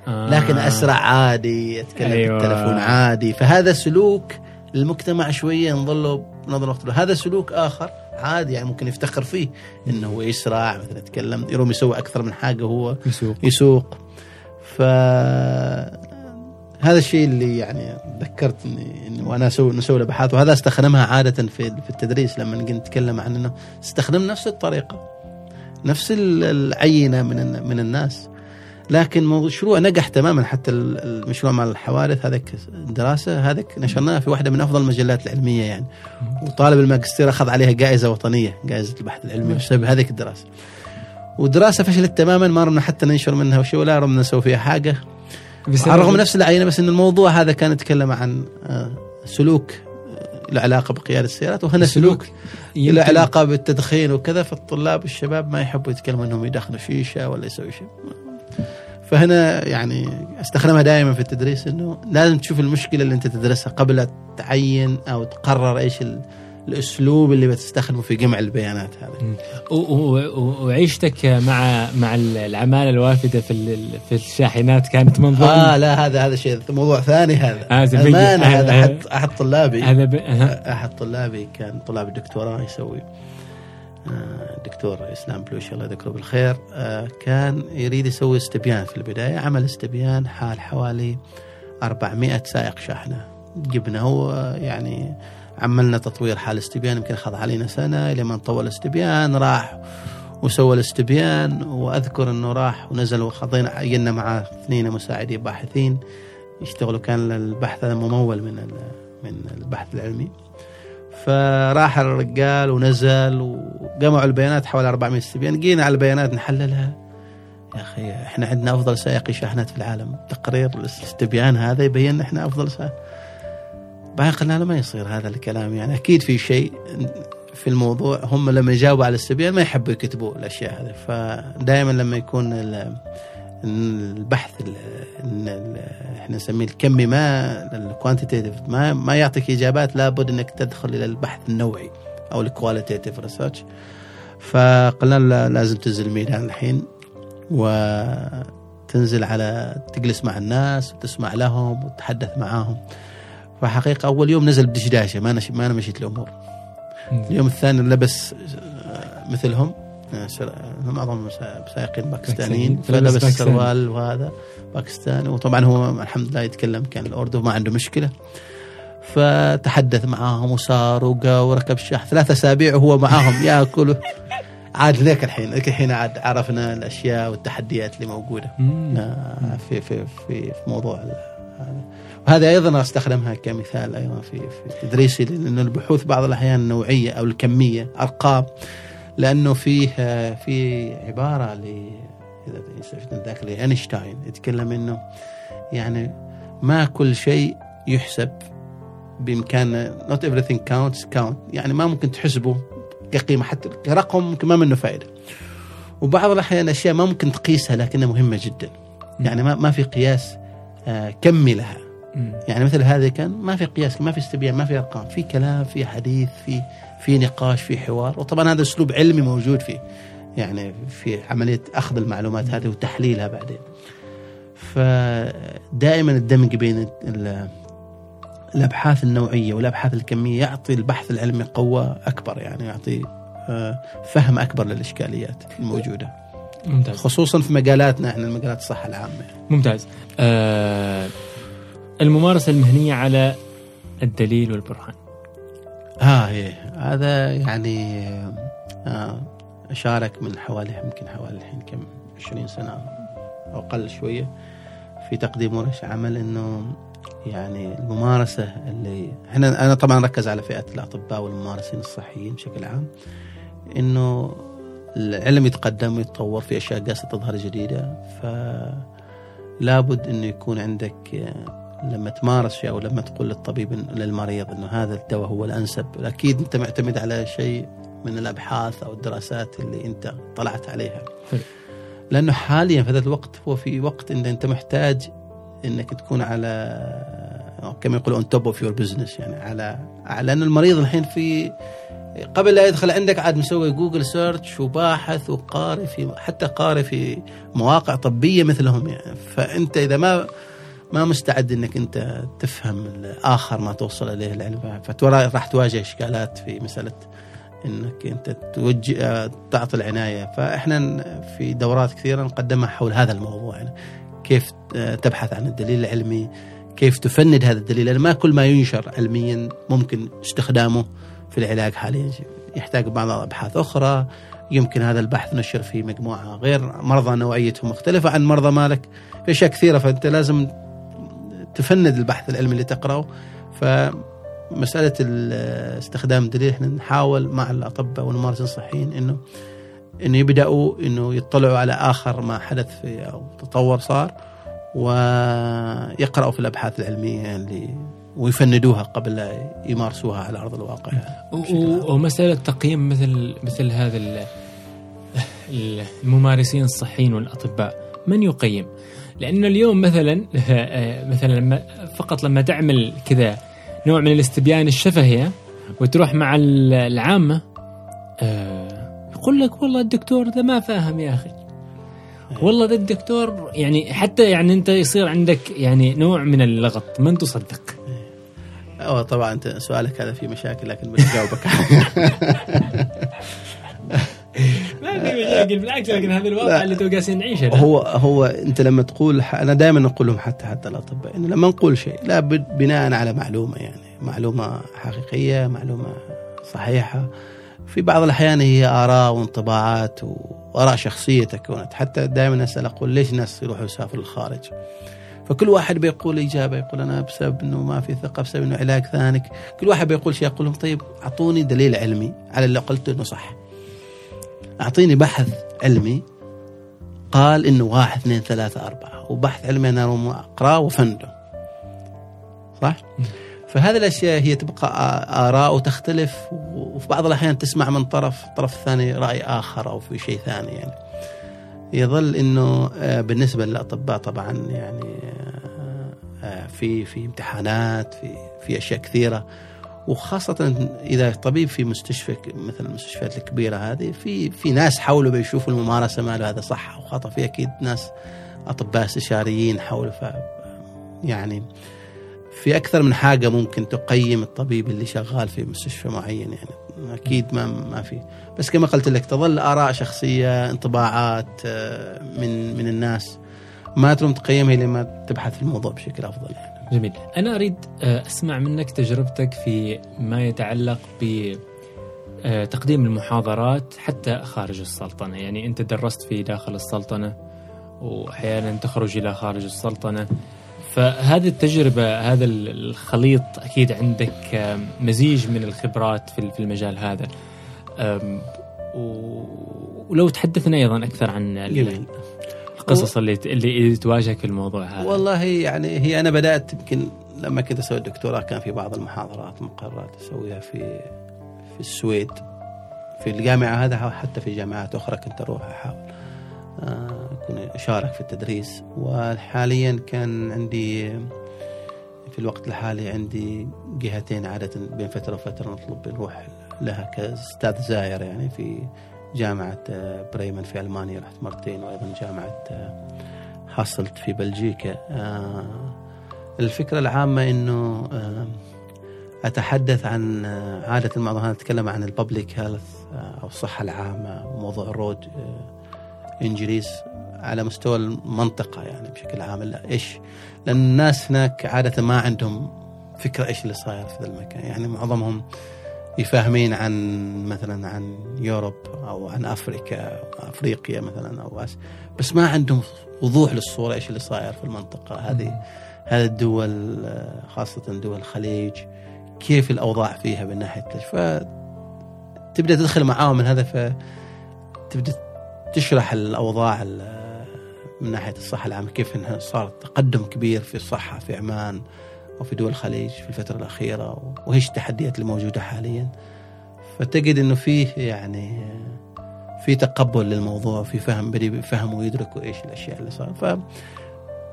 لكن أسرع عادي أتكلم أيوة. بالتلفون عادي. فهذا سلوك المجتمع شوية نظله بنظر وقت هذا سلوك آخر عادي يعني ممكن يفتخر فيه إنه هو يسرع مثلا يتكلم. يروم يسوي أكثر من حاجة هو يسوق. يسوق. ف هذا الشيء اللي يعني ذكرتني انه وأنا أسوي نسوي ابحاث وهذا استخدمها عادة في في التدريس. لما نجي نتكلم عن إنه استخدم نفس الطريقة نفس ال- العينة من من الناس. لكن مشروع نجح تماما حتى ال- المشروع مع الحوادث هذاك الدراسه هذاك نشرناها في واحدة من أفضل المجلات العلمية يعني. وطالب الماجستير أخذ عليها جائزة وطنية جائزة البحث العلمي. بسبب هذيك الدراسة. ودراسة فشلت تماما ما رمنا حتى ننشر منها وشيء ولا رمنا نسوي فيها حاجة. على الرغم نفس العينة بس إن الموضوع هذا كان يتكلم عن آه، سلوك آه، له علاقة بقيادة السيارات وهنا سلوك له علاقة بالتدخين وكذا فالطلاب الشباب ما يحبوا يتكلموا إنهم يدخنوا شيشة ولا يسوي شيء. فهنا يعني استخدمها دائما في التدريس إنه لازم تشوف المشكلة اللي أنت تدرسها قبل لا تعين أو تقرر إيش ال- الأسلوب اللي بتستخدمه في جمع البيانات هذه. وعيشتك مع مع العماله الوافدة في في الشاحنات كانت منظر آه لا هذا هذا شيء موضوع ثاني هذا. أمانة هذا آه، احد احد طلابي. هذا. احد طلابي كان طلاب الدكتوراه يسوي. آه، الدكتور اسلام بلوش الله يذكره بالخير. آه، كان يريد يسوي استبيان في البداية عمل استبيان حال حوالي 400 سائق شاحنه جبنا هو يعني عملنا تطوير حال استبيان يمكن اخذ علينا سنة لما طول الاستبيان. راح وسوى الاستبيان وأذكر إنه راح ونزل وخضينا عينا معاه اثنين مساعدين باحثين. يشتغلوا كان البحث هذا ممول من من البحث العلمي. فراح الرجال ونزل وجمعوا البيانات حوالي 400 استبيان. جينا على البيانات نحللها. يا أخي إحنا عندنا أفضل سائقي شاحنات في العالم. تقرير الاستبيان هذا يبين إحنا أفضل سائق. بعدين قلنا له ما يصير هذا الكلام. يعني أكيد في شيء في الموضوع. هم لما يجاوبوا على الاستبيان ما يحبوا يكتبوا الأشياء هذه. فدائما لما يكون البحث ال- ال- ال- إحنا نسميه الكمي ما ال quantitative ما ما يعطيك إجابات لابد إنك تدخل إلى البحث النوعي أو ال qualitative research فقلنا لا- لازم تنزل الميدان الحين وتنزل على تجلس مع الناس وتسمع لهم وتتحدث معاهم. فحقيقة أول يوم نزل بدشداشة ما نش... ما أنا مشيت الأمور اليوم الثاني لبس آه، مثلهم. معظم سا- سائقين باكستانيين. فلبس فلبس باكستاني. سروال وهذا باكستاني. وطبعا هو الحمد لله يتكلم كان الأردو ما عنده مشكلة. فتحدث معاهم وصار وقا وركب الشاحن ثلاثة أسابيع وهو معاهم. ياكل عاد ذاك الحين ذاك الحين عاد عرفنا الأشياء والتحديات اللي موجودة. مم. آه، في في في في موضوع هذا. وهذا أيضا أستخدمها كمثال أيضا في في تدريسي لأن البحوث بعض الأحيان النوعية أو الكمية أرقام. لأنه فيه في عبارة ل إذا شفنا ذاك لاينشتاين يتكلم إنه يعني ما كل شيء يحسب بإمكان not everything counts count. يعني ما ممكن تحسبه كقيمة حتى كرقم ممكن ما منه فائدة. وبعض الأحيان أشياء ما ممكن تقيسها لكنها مهمة جدا. يعني ما ما في قياس آه، كمي لها. يعني مثل هذا كان ما في قياس ما في استبيان ما في أرقام في كلام في حديث في في نقاش في حوار. وطبعا هذا أسلوب علمي موجود فيه يعني في عملية أخذ المعلومات هذه وتحليلها بعدين. فدائما الدمج بين ال- الأبحاث النوعية والأبحاث الكمية يعطي البحث العلمي قوة أكبر يعني يعطي آه، فهم أكبر للإشكاليات الموجودة. ممتاز. خصوصا في مجالاتنا إحنا مجالات الصحة العامة. ممتاز. آه الممارسة المهنية على الدليل والبرهان. ها هي هذا يعني آه أشارك من حوالي يمكن حوالي الحين كم 20 سنة أو أقل شوية في تقديم ورش عمل إنه يعني الممارسة اللي إحنا أنا طبعا ركز على فئة الأطباء والممارسين الصحيين بشكل عام إنه العلم يتقدم ويتطور في أشياء قاعدة تظهر جديدة فلابد إنه يكون عندك آه، لما تمارس شيء أو لما تقول للطبيب للمريض إنه هذا الدواء هو الأنسب. أكيد أنت معتمد على شيء من الأبحاث أو الدراسات اللي أنت طلعت عليها. حلو. لأنه حاليا في هذا الوقت هو في وقت إن أنت محتاج إنك تكون على كما يقولون on top of your business يعني على لأن المريض الحين في قبل لا يدخل عندك عاد مسوي Google search وباحث وقاري في حتى قاري في مواقع طبية مثلهم يعني. فأنت إذا ما ما مستعد إنك أنت تفهم الآخر ما توصل إليه العلم. فترى راح تواجه إشكالات في مسألة إنك أنت توجه تعطي العناية. فإحنا في دورات كثيرة نقدمها حول هذا الموضوع. يعني كيف تبحث عن الدليل العلمي كيف تفند هذا الدليل؟ لأن ما كل ما ينشر علميا ممكن استخدامه في العلاج حاليا. يحتاج بعض الابحاث أخرى. يمكن هذا البحث نشر في مجموعة غير مرضى نوعيتهم مختلفة عن مرضى مالك. في أشياء كثيرة فأنت لازم تفند البحث العلمي اللي تقرأه. فمسألة استخدام الدليل إحنا نحاول مع الأطباء والممارسين الصحيين انه إنه يبدأوا إنه يطلعوا على آخر ما حدث في أو تطور صار ويقرأوا في الأبحاث العلمية اللي ويفندوها قبل لا يمارسوها على أرض الواقع. ومسألة تقييم مثل مثل هذا الممارسين الصحيين والأطباء من يقيم؟ لأنه اليوم مثلا مثلا لما فقط لما تعمل كذا نوع من الاستبيان الشفهي وتروح مع العامة آه، يقول لك والله الدكتور ده ما فاهم يا أخي. والله ذا الدكتور يعني حتى يعني أنت يصير عندك يعني نوع من اللغط من تصدق. أوه طبعا سؤالك هذا فيه مشاكل لكن بجاوبك ما في مشاكل بالعكس لكن هذا الواقع اللي تو جالسين نعيشه هو هو أنت لما تقول أنا دائما أقول لهم حتى حتى الأطباء إنه لما نقول شيء لابد بناء على معلومة يعني معلومة حقيقية معلومة صحيحة. في بعض الأحيان هي آراء وانطباعات وآراء شخصية تكونت. حتى دائما أسأل أقول ليش الناس يروحوا يسافروا للخارج فكل واحد بيقول إجابة يقول أنا بسبب إنه ما في ثقة بسبب إنه علاج ثاني. كل واحد بيقول شيء أقول لهم طيب أعطوني دليل علمي على اللي قلته إنه صح. أعطيني بحث علمي. قال إنه واحد اثنين ثلاثة أربعة. وبحث علمي أنا أقرأه وفنده صح؟ فهذه الأشياء هي تبقى آراء وتختلف وفي بعض الأحيان تسمع من طرف الطرف الثاني رأي آخر أو في شيء ثاني يعني. يظل إنه بالنسبة للأطباء طبعا يعني في في امتحانات في في أشياء كثيرة. وخاصة إذا طبيب في مستشفى مثل المستشفيات الكبيرة هذه في في ناس حولوا بيشوفوا الممارسة ماله هذا صح أو خطأ في أكيد ناس أطباء استشاريين حولوا ف يعني في أكثر من حاجة ممكن تقيم الطبيب اللي شغال في مستشفى معين يعني أكيد ما ما في. بس كما قلت لك تظل آراء شخصية انطباعات آه، من من الناس. ما تروم تقيمها لما تبحث في الموضوع بشكل أفضل يعني. جميل أنا أريد آه، أسمع منك تجربتك في ما يتعلق ب آه، تقديم المحاضرات حتى خارج السلطنة يعني أنت درست في داخل السلطنة وأحيانا تخرج إلى خارج السلطنة فهذه التجربة هذا الخليط أكيد عندك مزيج من الخبرات في المجال هذا ولو تحدثنا أيضا أكثر عن جميل. القصص اللي اللي تواجهك في الموضوع هذا؟ والله يعني هي أنا بدأت يمكن لما كنت أسوي الدكتوراه كان في بعض المحاضرات مقررات أسويها في في السويد في الجامعة هذا حتى في جامعات أخرى كنت أروح أحاول أكون أشارك في التدريس. وحاليا كان عندي في الوقت الحالي عندي جهتين عادة بين فترة وفترة نطلب نروح لها كأستاذ زاير يعني في جامعة بريمن في ألمانيا رحت مرتين وأيضا جامعة حصلت في بلجيكا. الفكرة العامة أنه أتحدث عن عادة المعظم نتكلم عن ال public health أو الصحة العامة وموضوع ال road injuries على مستوى المنطقة يعني بشكل عام. لا إيش؟ لأن الناس هناك عادة ما عندهم فكرة إيش اللي صاير في ذا المكان. يعني معظمهم يفهمين عن مثلا عن يوروب أو عن أفريكا أفريقيا مثلا أو بس بس ما عندهم وضوح للصورة إيش اللي صاير في المنطقة. هذه هذه الدول خاصة دول الخليج كيف الأوضاع فيها من ناحية ف تبدأ تدخل معاهم من هذا فتبدأ تشرح الأوضاع من ناحية الصحة العامة كيف إنها صار تقدم كبير في الصحة في عمان. وفي دول الخليج في الفترة الأخيرة وايش التحديات اللي موجوده حاليا. فتجد إنه فيه يعني في تقبل للموضوع في فهم بدي يفهموا ويدركوا إيش الأشياء اللي صار. ف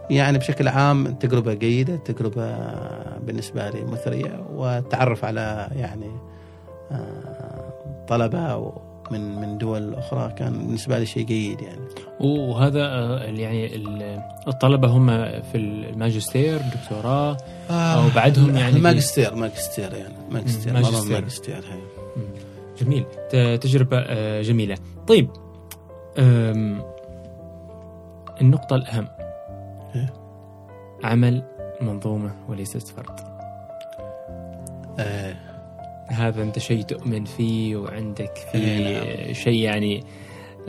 يعني بشكل عام تجربة جيدة تجربة بالنسبة لي مثرية وتعرف على يعني طلبة من من دول أخرى كان بالنسبة لي شيء جيد يعني. وهذا يعني الطلبة هم في الماجستير دكتوراه آه أو بعدهم يعني ماجستير ماجستير يعني. ماجستير ماجستير, ماجستير. جميل. تجربة جميلة. طيب النقطة الأهم. إيه؟ عمل منظومة وليست فرد. آه. هذا أنت شيء تؤمن فيه وعندك فيه إيه، نعم. شيء يعني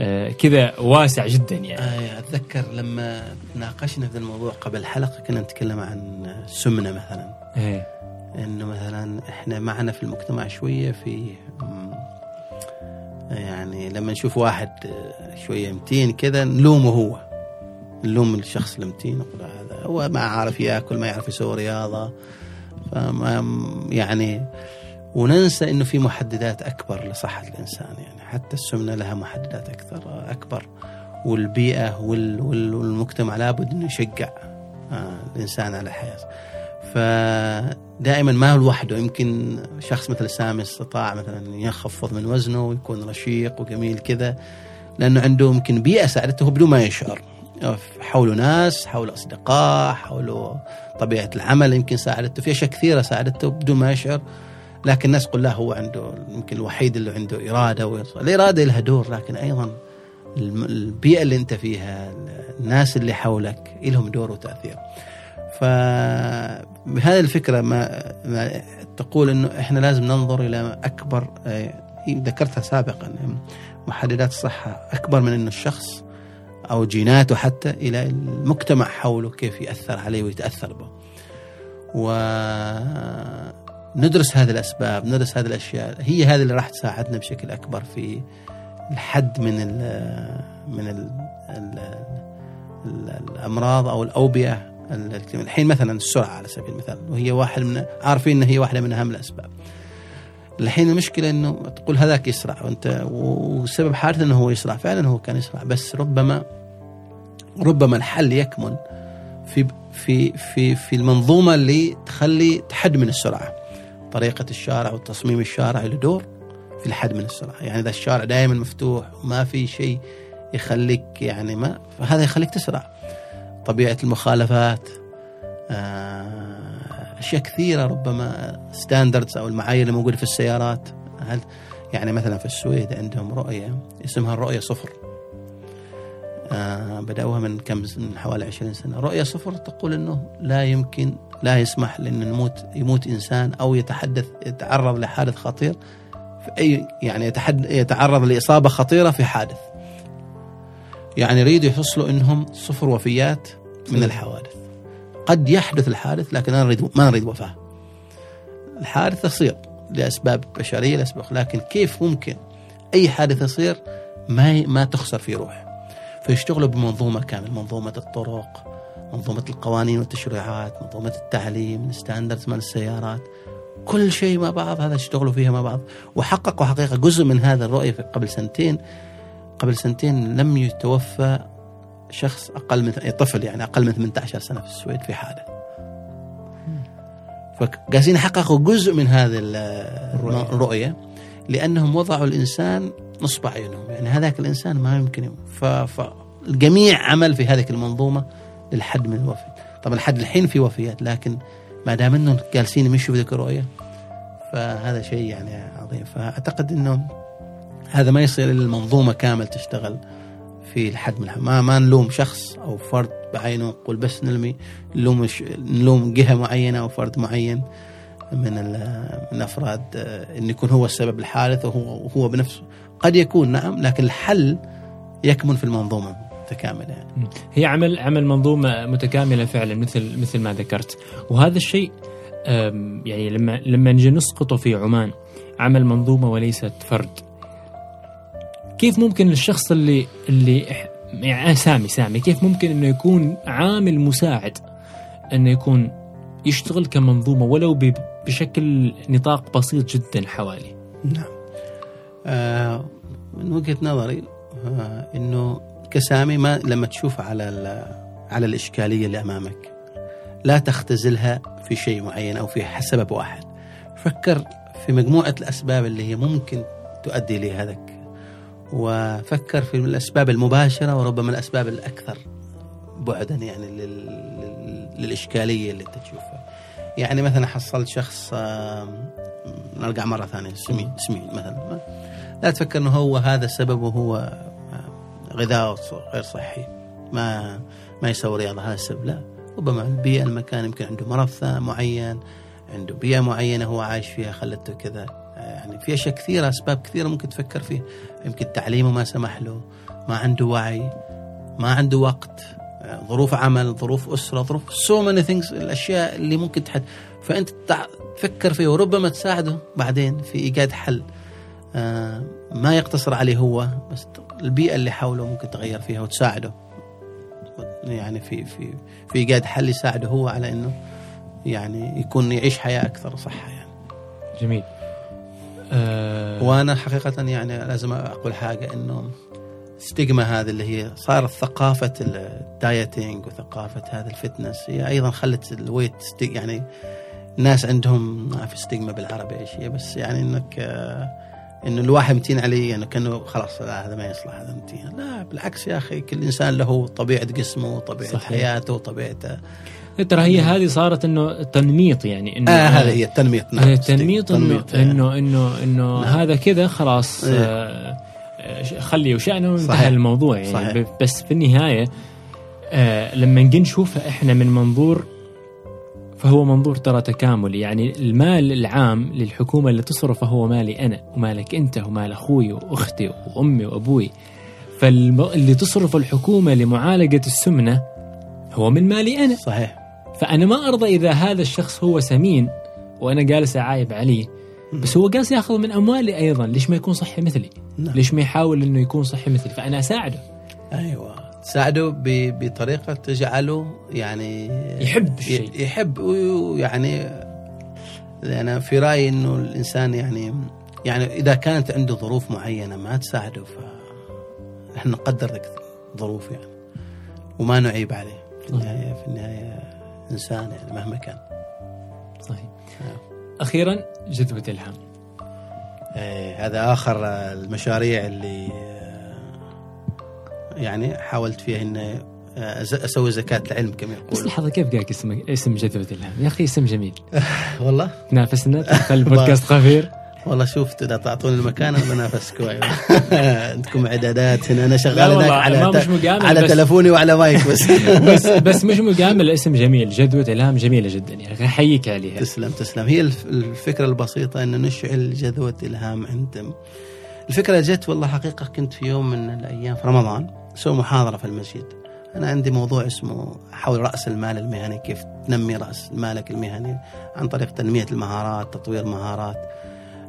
آه كذا واسع جدا يعني. آه أتذكر لما ناقشنا في الموضوع قبل حلقة كنا نتكلم عن السمنه مثلا. إيه. إنه مثلا إحنا معنا في المجتمع شوية في يعني لما نشوف واحد شوية متين كذا نلومه هو. نلوم الشخص المتين نقول هذا هو ما عارف ياكل ما يعرف يسوي رياضة. فما يعني وننسى إنه في محددات أكبر لصحة الإنسان يعني حتى السمنة لها محددات أكثر أكبر. والبيئة والمجتمع لابد إنه يشجع الإنسان على الحياة. فدائما ما هو لوحده يمكن شخص مثل سامي استطاع مثلا يخفض من وزنه ويكون رشيق وجميل كذا لأنه عنده يمكن بيئة ساعدته بدون ما يشعر. حوله ناس حوله أصدقاء حوله طبيعة العمل يمكن ساعدته في أشياء كثيرة ساعدته بدون ما يشعر. لكن الناس تقول لا هو عنده يمكن الوحيد اللي عنده إرادة ويصل. الإرادة لها دور لكن أيضا البيئة اللي أنت فيها الناس اللي حولك لهم دور وتأثير فبهذه الفكرة ما, ما تقول إنه إحنا لازم ننظر إلى أكبر ذكرتها سابقا محددات الصحة أكبر من انه الشخص أو جيناته حتى إلى المجتمع حوله كيف يأثر عليه ويتأثر به. وندرس هذه الأسباب، ندرس هذه الأشياء، هي هذه اللي راح تساعدنا بشكل أكبر في الحد من ال من ال ال الأمراض أو الأوبئة الحين مثلا السرعة على سبيل المثال وهي واحد من عارفين إن هي واحدة من أهم الأسباب. الحين المشكلة إنه تقول هذاك يسرع وأنت وسبب حادث إنه هو يسرع فعلا هو كان يسرع بس ربما ربما الحل يكمن في في في في المنظومة اللي تخلي تحد من السرعة. طريقة الشارع والتصميم الشارع له دور في الحد من السرعه، يعني إذا الشارع دائما مفتوح وما في شيء يخليك يعني ما فهذا يخليك تسرع. طبيعة المخالفات أشياء كثيرة ربما ستاندردز أو المعايير اللي موجودة في السيارات. هل يعني مثلا في السويد عندهم رؤية اسمها الرؤيه صفر. آه بدأوها من كم من حوالي 20 سنة. رؤية صفر تقول أنه لا يمكن لا يسمح لأن نموت يموت إنسان أو يتحدث يتعرض لحادث خطير. في أي يعني يتعرض لإصابة خطيرة في حادث. يعني يريدوا يحصلوا أنهم صفر وفيات من الحوادث. قد يحدث الحادث لكن أنا نريد ما نريد وفاة. الحادث يصير لأسباب بشرية لأسباب لكن كيف ممكن أي حادث يصير ما ما تخسر في روح فيشتغلوا بمنظومة كاملة منظومة الطرق منظومة القوانين والتشريعات منظومة التعليم الستاندردز من السيارات كل شيء مع بعض هذا يشتغلوا فيها مع بعض وحققوا حقيقة جزء من هذا الرؤية قبل سنتين. قبل سنتين لم يتوفى شخص أقل من طفل يعني أقل من 18 سنة في السويد في حادث فقاسين يحققوا جزء من هذه الرؤية. لأنهم وضعوا الإنسان نصب عينهم يعني هذاك الإنسان ما يمكن فالجميع عمل في هذه المنظومة للحد من الوفاه طبعا لحد الحين في وفيات لكن ما دام انهم جالسين يمشوا في ذيك الرؤيه فهذا شيء يعني عظيم. فأعتقد إنه هذا ما يصير إلا المنظومة كامل تشتغل في الحد من ما ما نلوم شخص أو فرد بعينه نقول بس نلمي نلوم نلوم جهة معينة أو فرد معين من من أفراد آه، انه يكون هو السبب الحادث وهو هو بنفسه. قد يكون نعم لكن الحل يكمن في المنظومة. متكاملة. يعني. هي عمل عمل منظومة متكاملة فعلا مثل مثل ما ذكرت. وهذا الشيء يعني لما لما نجي نسقطه في عمان عمل منظومة وليست فرد. كيف ممكن الشخص اللي اللي يعني سامي سامي كيف ممكن إنه يكون عامل مساعد إنه يكون يشتغل كمنظومة ولو بشكل نطاق بسيط جدا حوالي؟ نعم. آه من وجهة نظري آه إنه كسامي ما لما تشوف على على الإشكالية اللي أمامك لا تختزلها في شيء معين أو في سبب واحد. فكر في مجموعة الأسباب اللي هي ممكن تؤدي لهذاك وفكر في الأسباب المباشرة وربما الأسباب الأكثر بعدا يعني للإشكالية اللي أنت تشوفها. يعني مثلا حصلت شخص نرجع مرة ثانية سمين سمين مثلا. لا تفكر إنه هو هذا السبب وهو غذاء غير صحي ما ما يسوي رياضة هذا السبب لا. ربما البيئة المكان يمكن عنده مرض معين عنده بيئة معينة هو عايش فيها خلته كذا. يعني في أشياء كثيرة أسباب كثيرة ممكن تفكر فيه يمكن تعليمه ما سمح له ما عنده وعي ما عنده وقت. ظروف عمل ظروف أسرة ظروف so many things الأشياء اللي ممكن تحد. فأنت تفكر فيه وربما تساعده بعدين في إيجاد حل. آه، ما يقتصر عليه هو بس البيئة اللي حوله ممكن تغير فيها وتساعده يعني في في في ايجاد حل يساعده هو على إنه يعني يكون يعيش حياة أكثر صحة يعني. جميل. أه وأنا حقيقة يعني لازم أقول حاجة إنه stigma هذه اللي هي صارت ثقافة ال dieting وثقافة هذا ال fitness هي أيضا خلت ال weight يعني الناس عندهم ما في stigma بالعربي إيش هي بس يعني إنك آه انه الواحد متين عليه يعني كأنه خلاص لا هذا ما يصلح هذا متين لا بالعكس يا أخي كل إنسان له طبيعة جسمه وطبيعه صحيح. حياته وطبيعته ترى هي هذه صارت إنه تنميط يعني إنه آه هذا هي التنميط نعم التنميط إنه إنه إنه إنه نعم. هذا كذا خلاص إيه. آه خليه وشأنه وانتهى الموضوع يعني صحيح. بس في النهاية آه لما نجي نشوفها إحنا من منظور فهو منظور ترى تكاملي. يعني المال العام للحكومة اللي تصرفه هو مالي أنا ومالك أنت ومال أخوي وأختي وأمي وأبوي. فاللي تصرف الحكومة لمعالجة السمنة هو من مالي أنا. صحيح. فأنا ما أرضى إذا هذا الشخص هو سمين وأنا جالس أعايب عليه. بس هو جالس يأخذ من أموالي أيضا. ليش ما يكون صحي مثلي؟ نعم. ليش ما يحاول أنه يكون صحي مثلي؟ فأنا أساعده. أيوة. تساعده بطريقة تجعله يعني يحب الشيء. يحب ويعني أنا في رأيي إنه الإنسان يعني يعني إذا كانت عنده ظروف معينة ما تساعده ف إحنا نقدر ذلك ظروف يعني وما نعيب عليه. في النهاية في النهاية إنسان يعني مهما كان. صحيح. أخيرا جذبة الهام إيه هذا آخر المشاريع اللي يعني حاولت فيها آه، أسوي زكاة العلم كما يقول بس لحظة كيف قالك اسم اسم جذبه الهام يا أخي اسم جميل. والله؟ نافسنا تدخل البودكاست خفير؟ والله شوف إذا تعطوني المكان أنا بنافسك عندكم إعدادات هنا أنا شغال هناك على مش على تلفوني وعلى مايك بس. بس بس مش مجامل اسم جميل. جذوة الهام جميلة جدا يا أخي أحييك عليها. تسلم تسلم. هي الفكرة البسيطة ان نشعل جذوه الهام عند الفكرة جت والله حقيقة كنت في يوم من الأيام في رمضان. سوي محاضرة في المسجد. أنا عندي موضوع اسمه حول رأس المال المهني كيف تنمي رأس مالك المهني عن طريق تنمية المهارات تطوير مهارات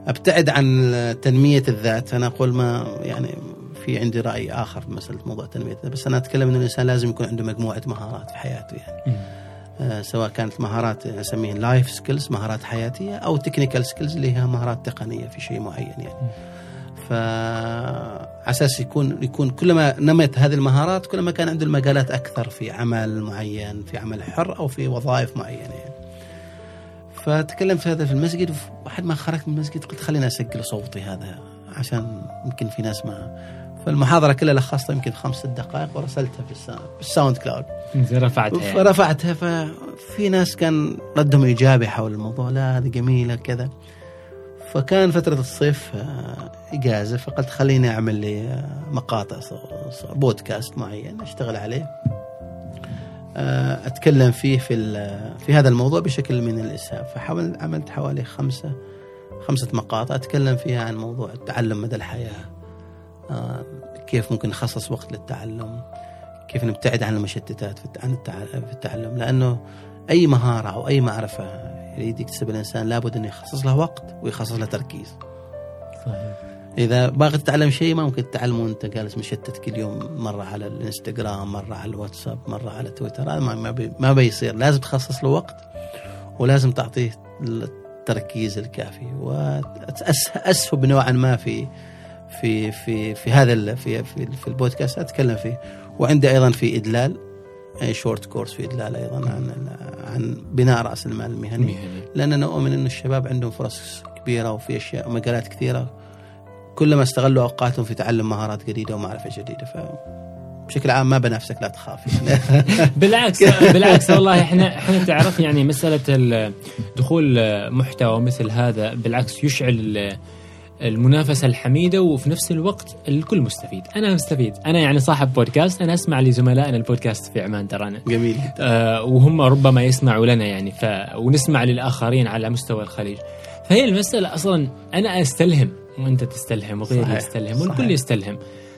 أبتعد عن تنمية الذات. أنا أقول ما يعني في عندي رأي آخر في مسألة موضوع تنمية الذات. بس أنا أتكلم أن الإنسان لازم يكون عنده مجموعة مهارات في حياته يعني. آه سواء كانت مهارات أسميها life skills مهارات حياتية أو technical skills اللي هي مهارات تقنية في شيء معين يعني. أساس يكون يكون كلما نمت هذه المهارات كلما كان عنده المجالات أكثر في عمل معين في عمل حر أو في وظائف معينة يعني. فتكلمت هذا في المسجد وبعد ما خرجت من المسجد قلت خليني أسجل صوتي هذا عشان يمكن في ناس ما فالمحاضرة كلها لخصتها يمكن خمس ست دقائق ورسلتها في ال SoundCloud رفعتها يعني. رفعتها ففي ناس كان ردهم إيجابي حول الموضوع لا هذه جميلة كذا فكان فترة الصيف آه، إجازة فقلت خليني أعمل لي آه، مقاطع بودكاست معين أشتغل عليه. آه، أتكلم فيه في في هذا الموضوع بشكل من الإسهاب. فحاول عملت حوالي خمسة خمسة مقاطع أتكلم فيها عن موضوع التعلم مدى الحياة كيف ممكن نخصص وقت للتعلم كيف نبتعد عن المشتتات في التعلم. لأنه أي مهارة أو أي معرفة يريد يكتسب الإنسان لابد أنه يخصص له وقت ويخصص له تركيز. صحيح. إذا باغي تتعلم شيء ما ممكن تتعلمه وأنت جالس مشتت كل يوم مرة على الإنستغرام مرة على الواتساب مرة على تويتر هذا ما ما, بي ما بيصير. لازم تخصص له وقت ولازم تعطيه التركيز الكافي. وأسهب نوعا ما في في في في هذا في في, في البودكاست أتكلم فيه. وعندي أيضا في إدلال. شورت كورس في إدلال أيضا عن عن بناء رأس المال المهني. مهني. لاننا نؤمن انه الشباب عندهم فرص كبيرة وفي أشياء مجالات كثيرة. كلما استغلوا أوقاتهم في تعلم مهارات جديدة ومعرفة جديدة ف بشكل عام ما بنافسك لا تخاف. يعني. بالعكس بالعكس. والله إحنا إحنا تعرف يعني مسألة ال- دخول محتوى مثل هذا بالعكس يشعل ال- المنافسة الحميدة وفي نفس الوقت الكل مستفيد. أنا مستفيد. أنا يعني صاحب بودكاست أنا أسمع لزملائنا البودكاست في عمان ترانا. جميل. آه، وهم ربما يسمعوا لنا يعني ف... ونسمع للآخرين على مستوى الخليج. فهي المسألة أصلا أنا أستلهم وأنت تستلهم وغيري يستلهم. والكل يستلهم.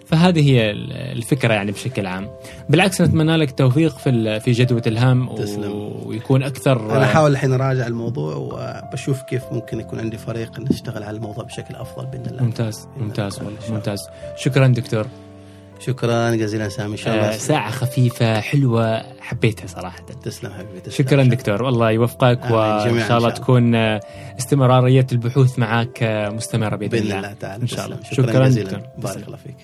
فهذه هي ال- الفكرة يعني بشكل عام بالعكس نتمنى لك توفيق في في جدوى الهام تسلم. ويكون أكثر أنا أحاول الحين أراجع الموضوع وبشوف كيف ممكن يكون عندي فريق نشتغل على الموضوع بشكل أفضل بإذن الله ممتاز ممتاز إن والله الله. ممتاز شكرا دكتور شكرا جزيلا سامي إن شاء آه الله ساعة خفيفة حلوة حبيتها صراحة تسلم حبيبي تسلم. شكرا دكتور والله يوفقك. وإن شاء الله إن شاء الله. تكون آه، استمرارية البحوث معك آه، مستمرة بإذن, بإذن الله تعالى إن شاء الله تسلم. شكرا جزيلا بارك الله فيك